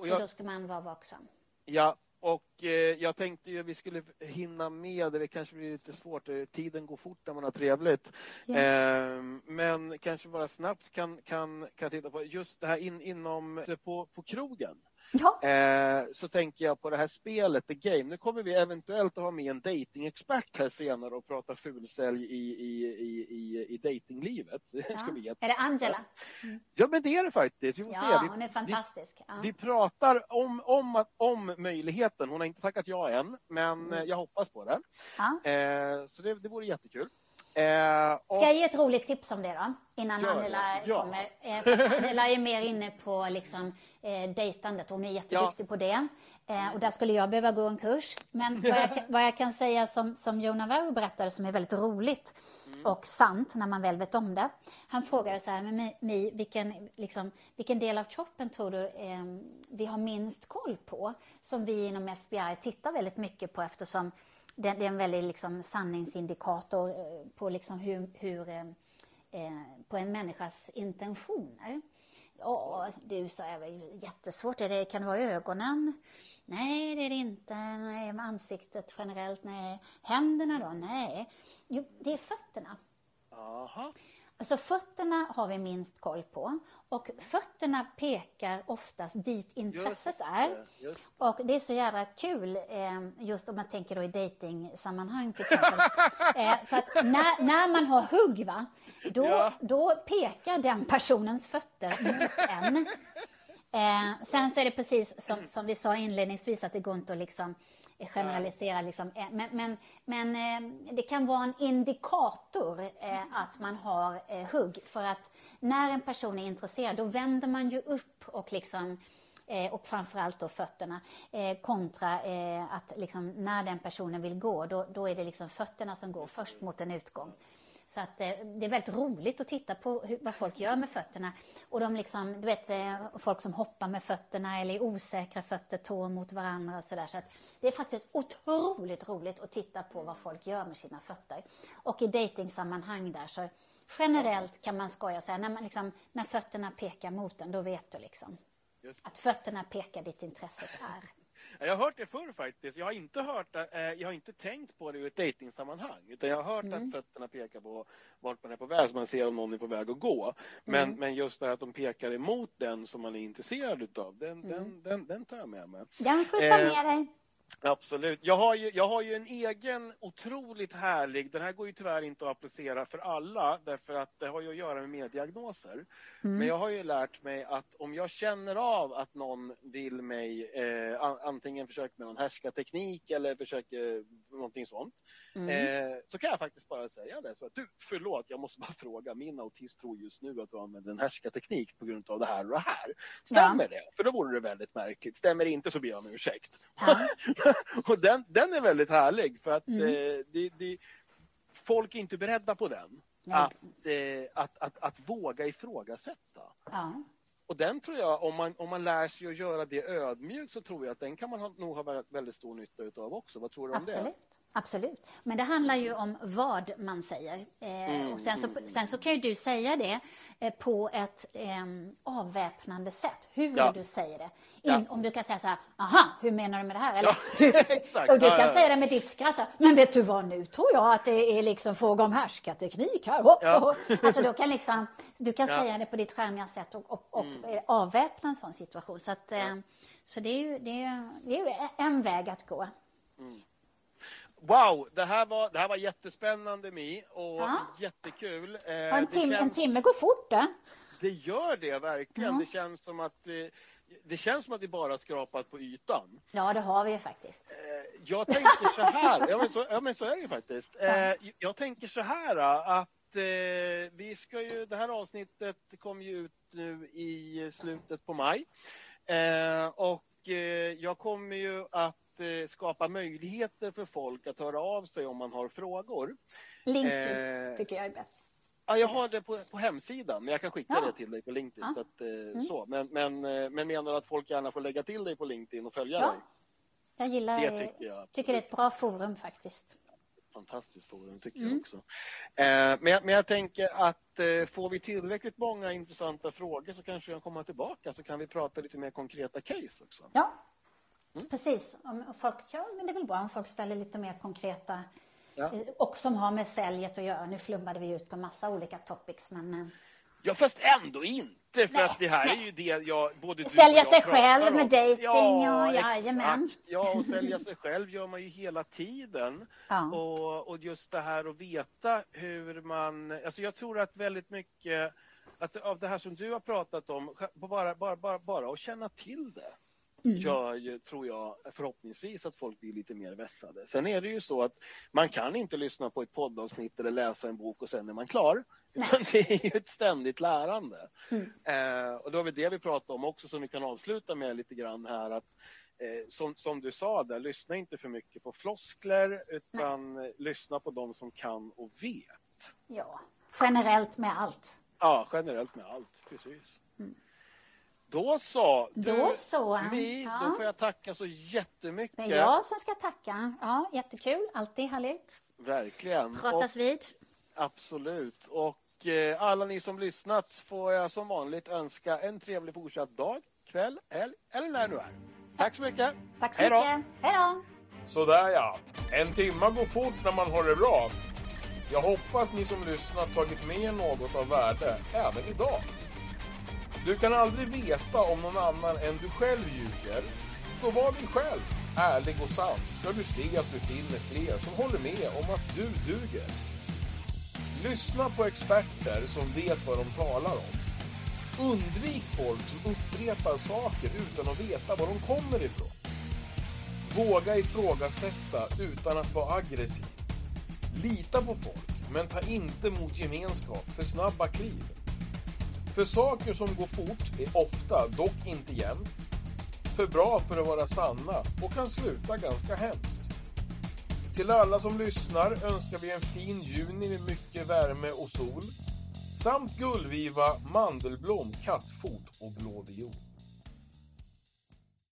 Så jag, då ska man vara vaksam. Ja, och eh, jag tänkte ju att vi skulle hinna med det. Kanske blir lite svårt. Eh, tiden går fort när man har trevligt. Eh, men kanske bara snabbt kan, kan, kan titta på just det här in, inom på, på krogen. Ja. Eh, så tänker jag på det här spelet, The Game. Nu kommer vi eventuellt att ha med en datingexpert här senare och prata fulsälj i, i, i, i, i datinglivet. Ja. Är det Angela? Mm. Ja, men det är det faktiskt. Vi får ja, se. Vi, hon är fantastisk. Vi, ja. vi pratar om, om, om möjligheten. Hon har inte tackat ja än, men mm. jag hoppas på det. Ja. Eh, så det, det vore jättekul. Eh, och... Ska jag ge ett roligt tips om det då? Innan Gör Angela ja. kommer. Eh, Angela är mer inne på liksom, eh, dejtandet. Hon är jätteduktig ja. på det. Eh, och där skulle jag behöva gå en kurs. Men vad jag, vad jag kan säga som, som Joe Navarro berättade som är väldigt roligt mm. och sant när man väl vet om det. Han frågade så här, men Mi, vilken, liksom, vilken del av kroppen tror du eh, vi har minst koll på? Som vi inom FBI tittar väldigt mycket på eftersom det, det är en väldigt liksom sanningsindikator eh, på liksom hur, hur eh, eh på en människas intentioner. Ja, du sa jag, jättesvårt. Är det, kan det vara ögonen? Nej, det är det inte. Nej, ansiktet generellt? Nej. Händerna då? Nej. Jo, det är fötterna. Aha. Alltså fötterna har vi minst koll på och fötterna pekar oftast dit intresset är. Och det är så jävla kul, eh, just om man tänker då i dejtingsammanhang till exempel. Eh, för att när, när man har hugg, va, då, då pekar den personens fötter mot en. Eh, sen så är det precis som, som vi sa inledningsvis att det går inte att liksom generalisera. Liksom. Eh, men, men, men eh, det kan vara en indikator eh, att man har hugg. För att när en person är intresserad, då vänder man ju upp och liksom och framförallt då fötterna. kontra att liksom, när den personen vill gå, då, då är det liksom fötterna som går först mot en utgång. Så att, eh, det är väldigt roligt att titta på hur, vad folk gör med fötterna. Och de liksom, du vet, eh, folk som hoppar med fötterna eller är osäkra fötter, tår mot varandra och sådär. Så att det är faktiskt otroligt roligt att titta på vad folk gör med sina fötter. Och i dejtingsammanhang där så generellt kan man skoja och säga, när, man liksom, när fötterna pekar mot en, då vet du liksom. Att fötterna pekar dit intresset är. Jag har hört det förr faktiskt. Jag har inte hört eh, jag har inte tänkt på det ur ett dejtingsammanhang. Utan jag har hört mm. att fötterna pekar på vart man är på väg, så man ser om någon är på väg att gå. Men, mm. men just det här att de pekar emot den som man är intresserad utav, den, mm. den, den, den tar jag med mig. Den får du ta med dig. Absolut. Jag har, ju, jag har ju en egen otroligt härlig, den här går ju tyvärr inte att applicera för alla därför att det har ju att göra med meddiagnoser. Mm. Men jag har ju lärt mig att om jag känner av att någon vill mig eh, antingen försöka med någon härskarteknik eller försöker någonting sånt. Mm. Eh, så kan jag faktiskt bara säga det. Så att, du, förlåt, jag måste bara fråga. Min autist tror just nu att du använder en härskarteknik på grund av det här och det här. Stämmer ja. det? För då vore det väldigt märkligt. Stämmer det inte så ber jag om ursäkt. Ja. och den, den är väldigt härlig för att mm. eh, det, det, folk är inte beredda på den. Att, eh, att, att, att, våga ifrågasätta. Ja. Och den tror jag, om man, om man lär sig att göra det ödmjukt så tror jag att den kan man ha, nog ha väldigt stor nytta av också. Vad tror du om Absolut. det? Absolut, men det handlar ju om vad man säger. Eh, mm, och sen så, sen så kan ju du säga det eh, på ett eh, avväpnande sätt, hur ja. du säger det. In, ja. Om du kan säga så här, aha, hur menar du med det här? Eller, ja, du, och du kan säga det med ditt skratt, men vet du vad, nu tror jag att det är liksom fråga om härskarteknik här. Hopp, hopp. Alltså, då kan liksom, du kan säga det på ditt skärmiga sätt och, och, och mm. avväpna en sån situation. Så, att, eh, så det är ju det är, det är en väg att gå. Mm. Wow, det här var, det här var jättespännande Mi och ja. jättekul. Eh, en, tim känns, en timme går fort det. Det gör det verkligen. Ja. Det känns som att eh, det känns som att vi bara skrapat på ytan. Ja, det har vi ju faktiskt. Eh, jag tänker så här, ja men så, ja, men så är det ju faktiskt. Eh, jag tänker så här att att eh, vi ska ju, det här avsnittet kommer ju ut nu i slutet på maj. Eh, och eh, jag kommer ju att eh, skapa möjligheter för folk att höra av sig om man har frågor. LinkedIn eh, tycker jag är bäst. Ja, jag har det på, på hemsidan, men jag kan skicka ja. det till dig på LinkedIn. Ja. Så att, eh, mm. så. Men, men, men menar att folk gärna får lägga till dig på LinkedIn och följa ja. dig? Jag gillar det. Tycker, jag, tycker det är ett bra forum faktiskt fantastiskt forum tycker mm. jag också. Eh, men, jag, men jag tänker att eh, får vi tillräckligt många intressanta frågor så kanske jag kommer tillbaka så kan vi prata lite mer konkreta case också. Ja, mm. precis. Om folk, ja, men det är väl bra om folk ställer lite mer konkreta ja. Eh, och som har med säljet att göra. Nu flummade vi ut på massa olika topics men eh, Ja, fast ändå inte. För nej, att det här nej. är ju det jag... Både du sälja sig själv med dejting, ja, ja jajamän. Ja, och sälja sig själv gör man ju hela tiden. Ja. Och, och just det här att veta hur man... Alltså jag tror att väldigt mycket att av det här som du har pratat om, bara, bara, bara, bara att känna till det mm. gör ju, tror jag, förhoppningsvis att folk blir lite mer vässade. Sen är det ju så att man kan inte lyssna på ett poddavsnitt eller läsa en bok och sen är man klar. Utan det är ju ett ständigt lärande. Mm. Eh, och då har vi det vi pratar om också som vi kan avsluta med lite grann här att eh, som, som du sa där, lyssna inte för mycket på floskler utan Nej. lyssna på de som kan och vet. Ja, generellt med allt. Ja, generellt med allt, precis. Då så. Du, då så. Vi, ja. Då får jag tacka så jättemycket. Det är jag som ska tacka. Ja, jättekul. Alltid härligt. Verkligen. Pratas och, vid. Absolut. Och eh, alla ni som lyssnat får jag som vanligt önska en trevlig fortsatt dag, kväll, helg eller när det nu är. Tack så mycket. Tack så Hej mycket. Hej då. Sådär ja. En timma går fort när man har det bra. Jag hoppas ni som lyssnat tagit med något av värde även idag. Du kan aldrig veta om någon annan än du själv ljuger. Så var dig själv, ärlig och sann, ska du se att du finner fler som håller med om att du duger. Lyssna på experter som vet vad de talar om. Undvik folk som upprepar saker utan att veta var de kommer ifrån. Våga ifrågasätta utan att vara aggressiv. Lita på folk, men ta inte mot gemenskap för snabba kliv. För saker som går fort är ofta, dock inte jämt, för bra för att vara sanna och kan sluta ganska hemskt. Till alla som lyssnar önskar vi en fin juni med mycket värme och sol. Samt gullviva, mandelblom, kattfot och blå viol.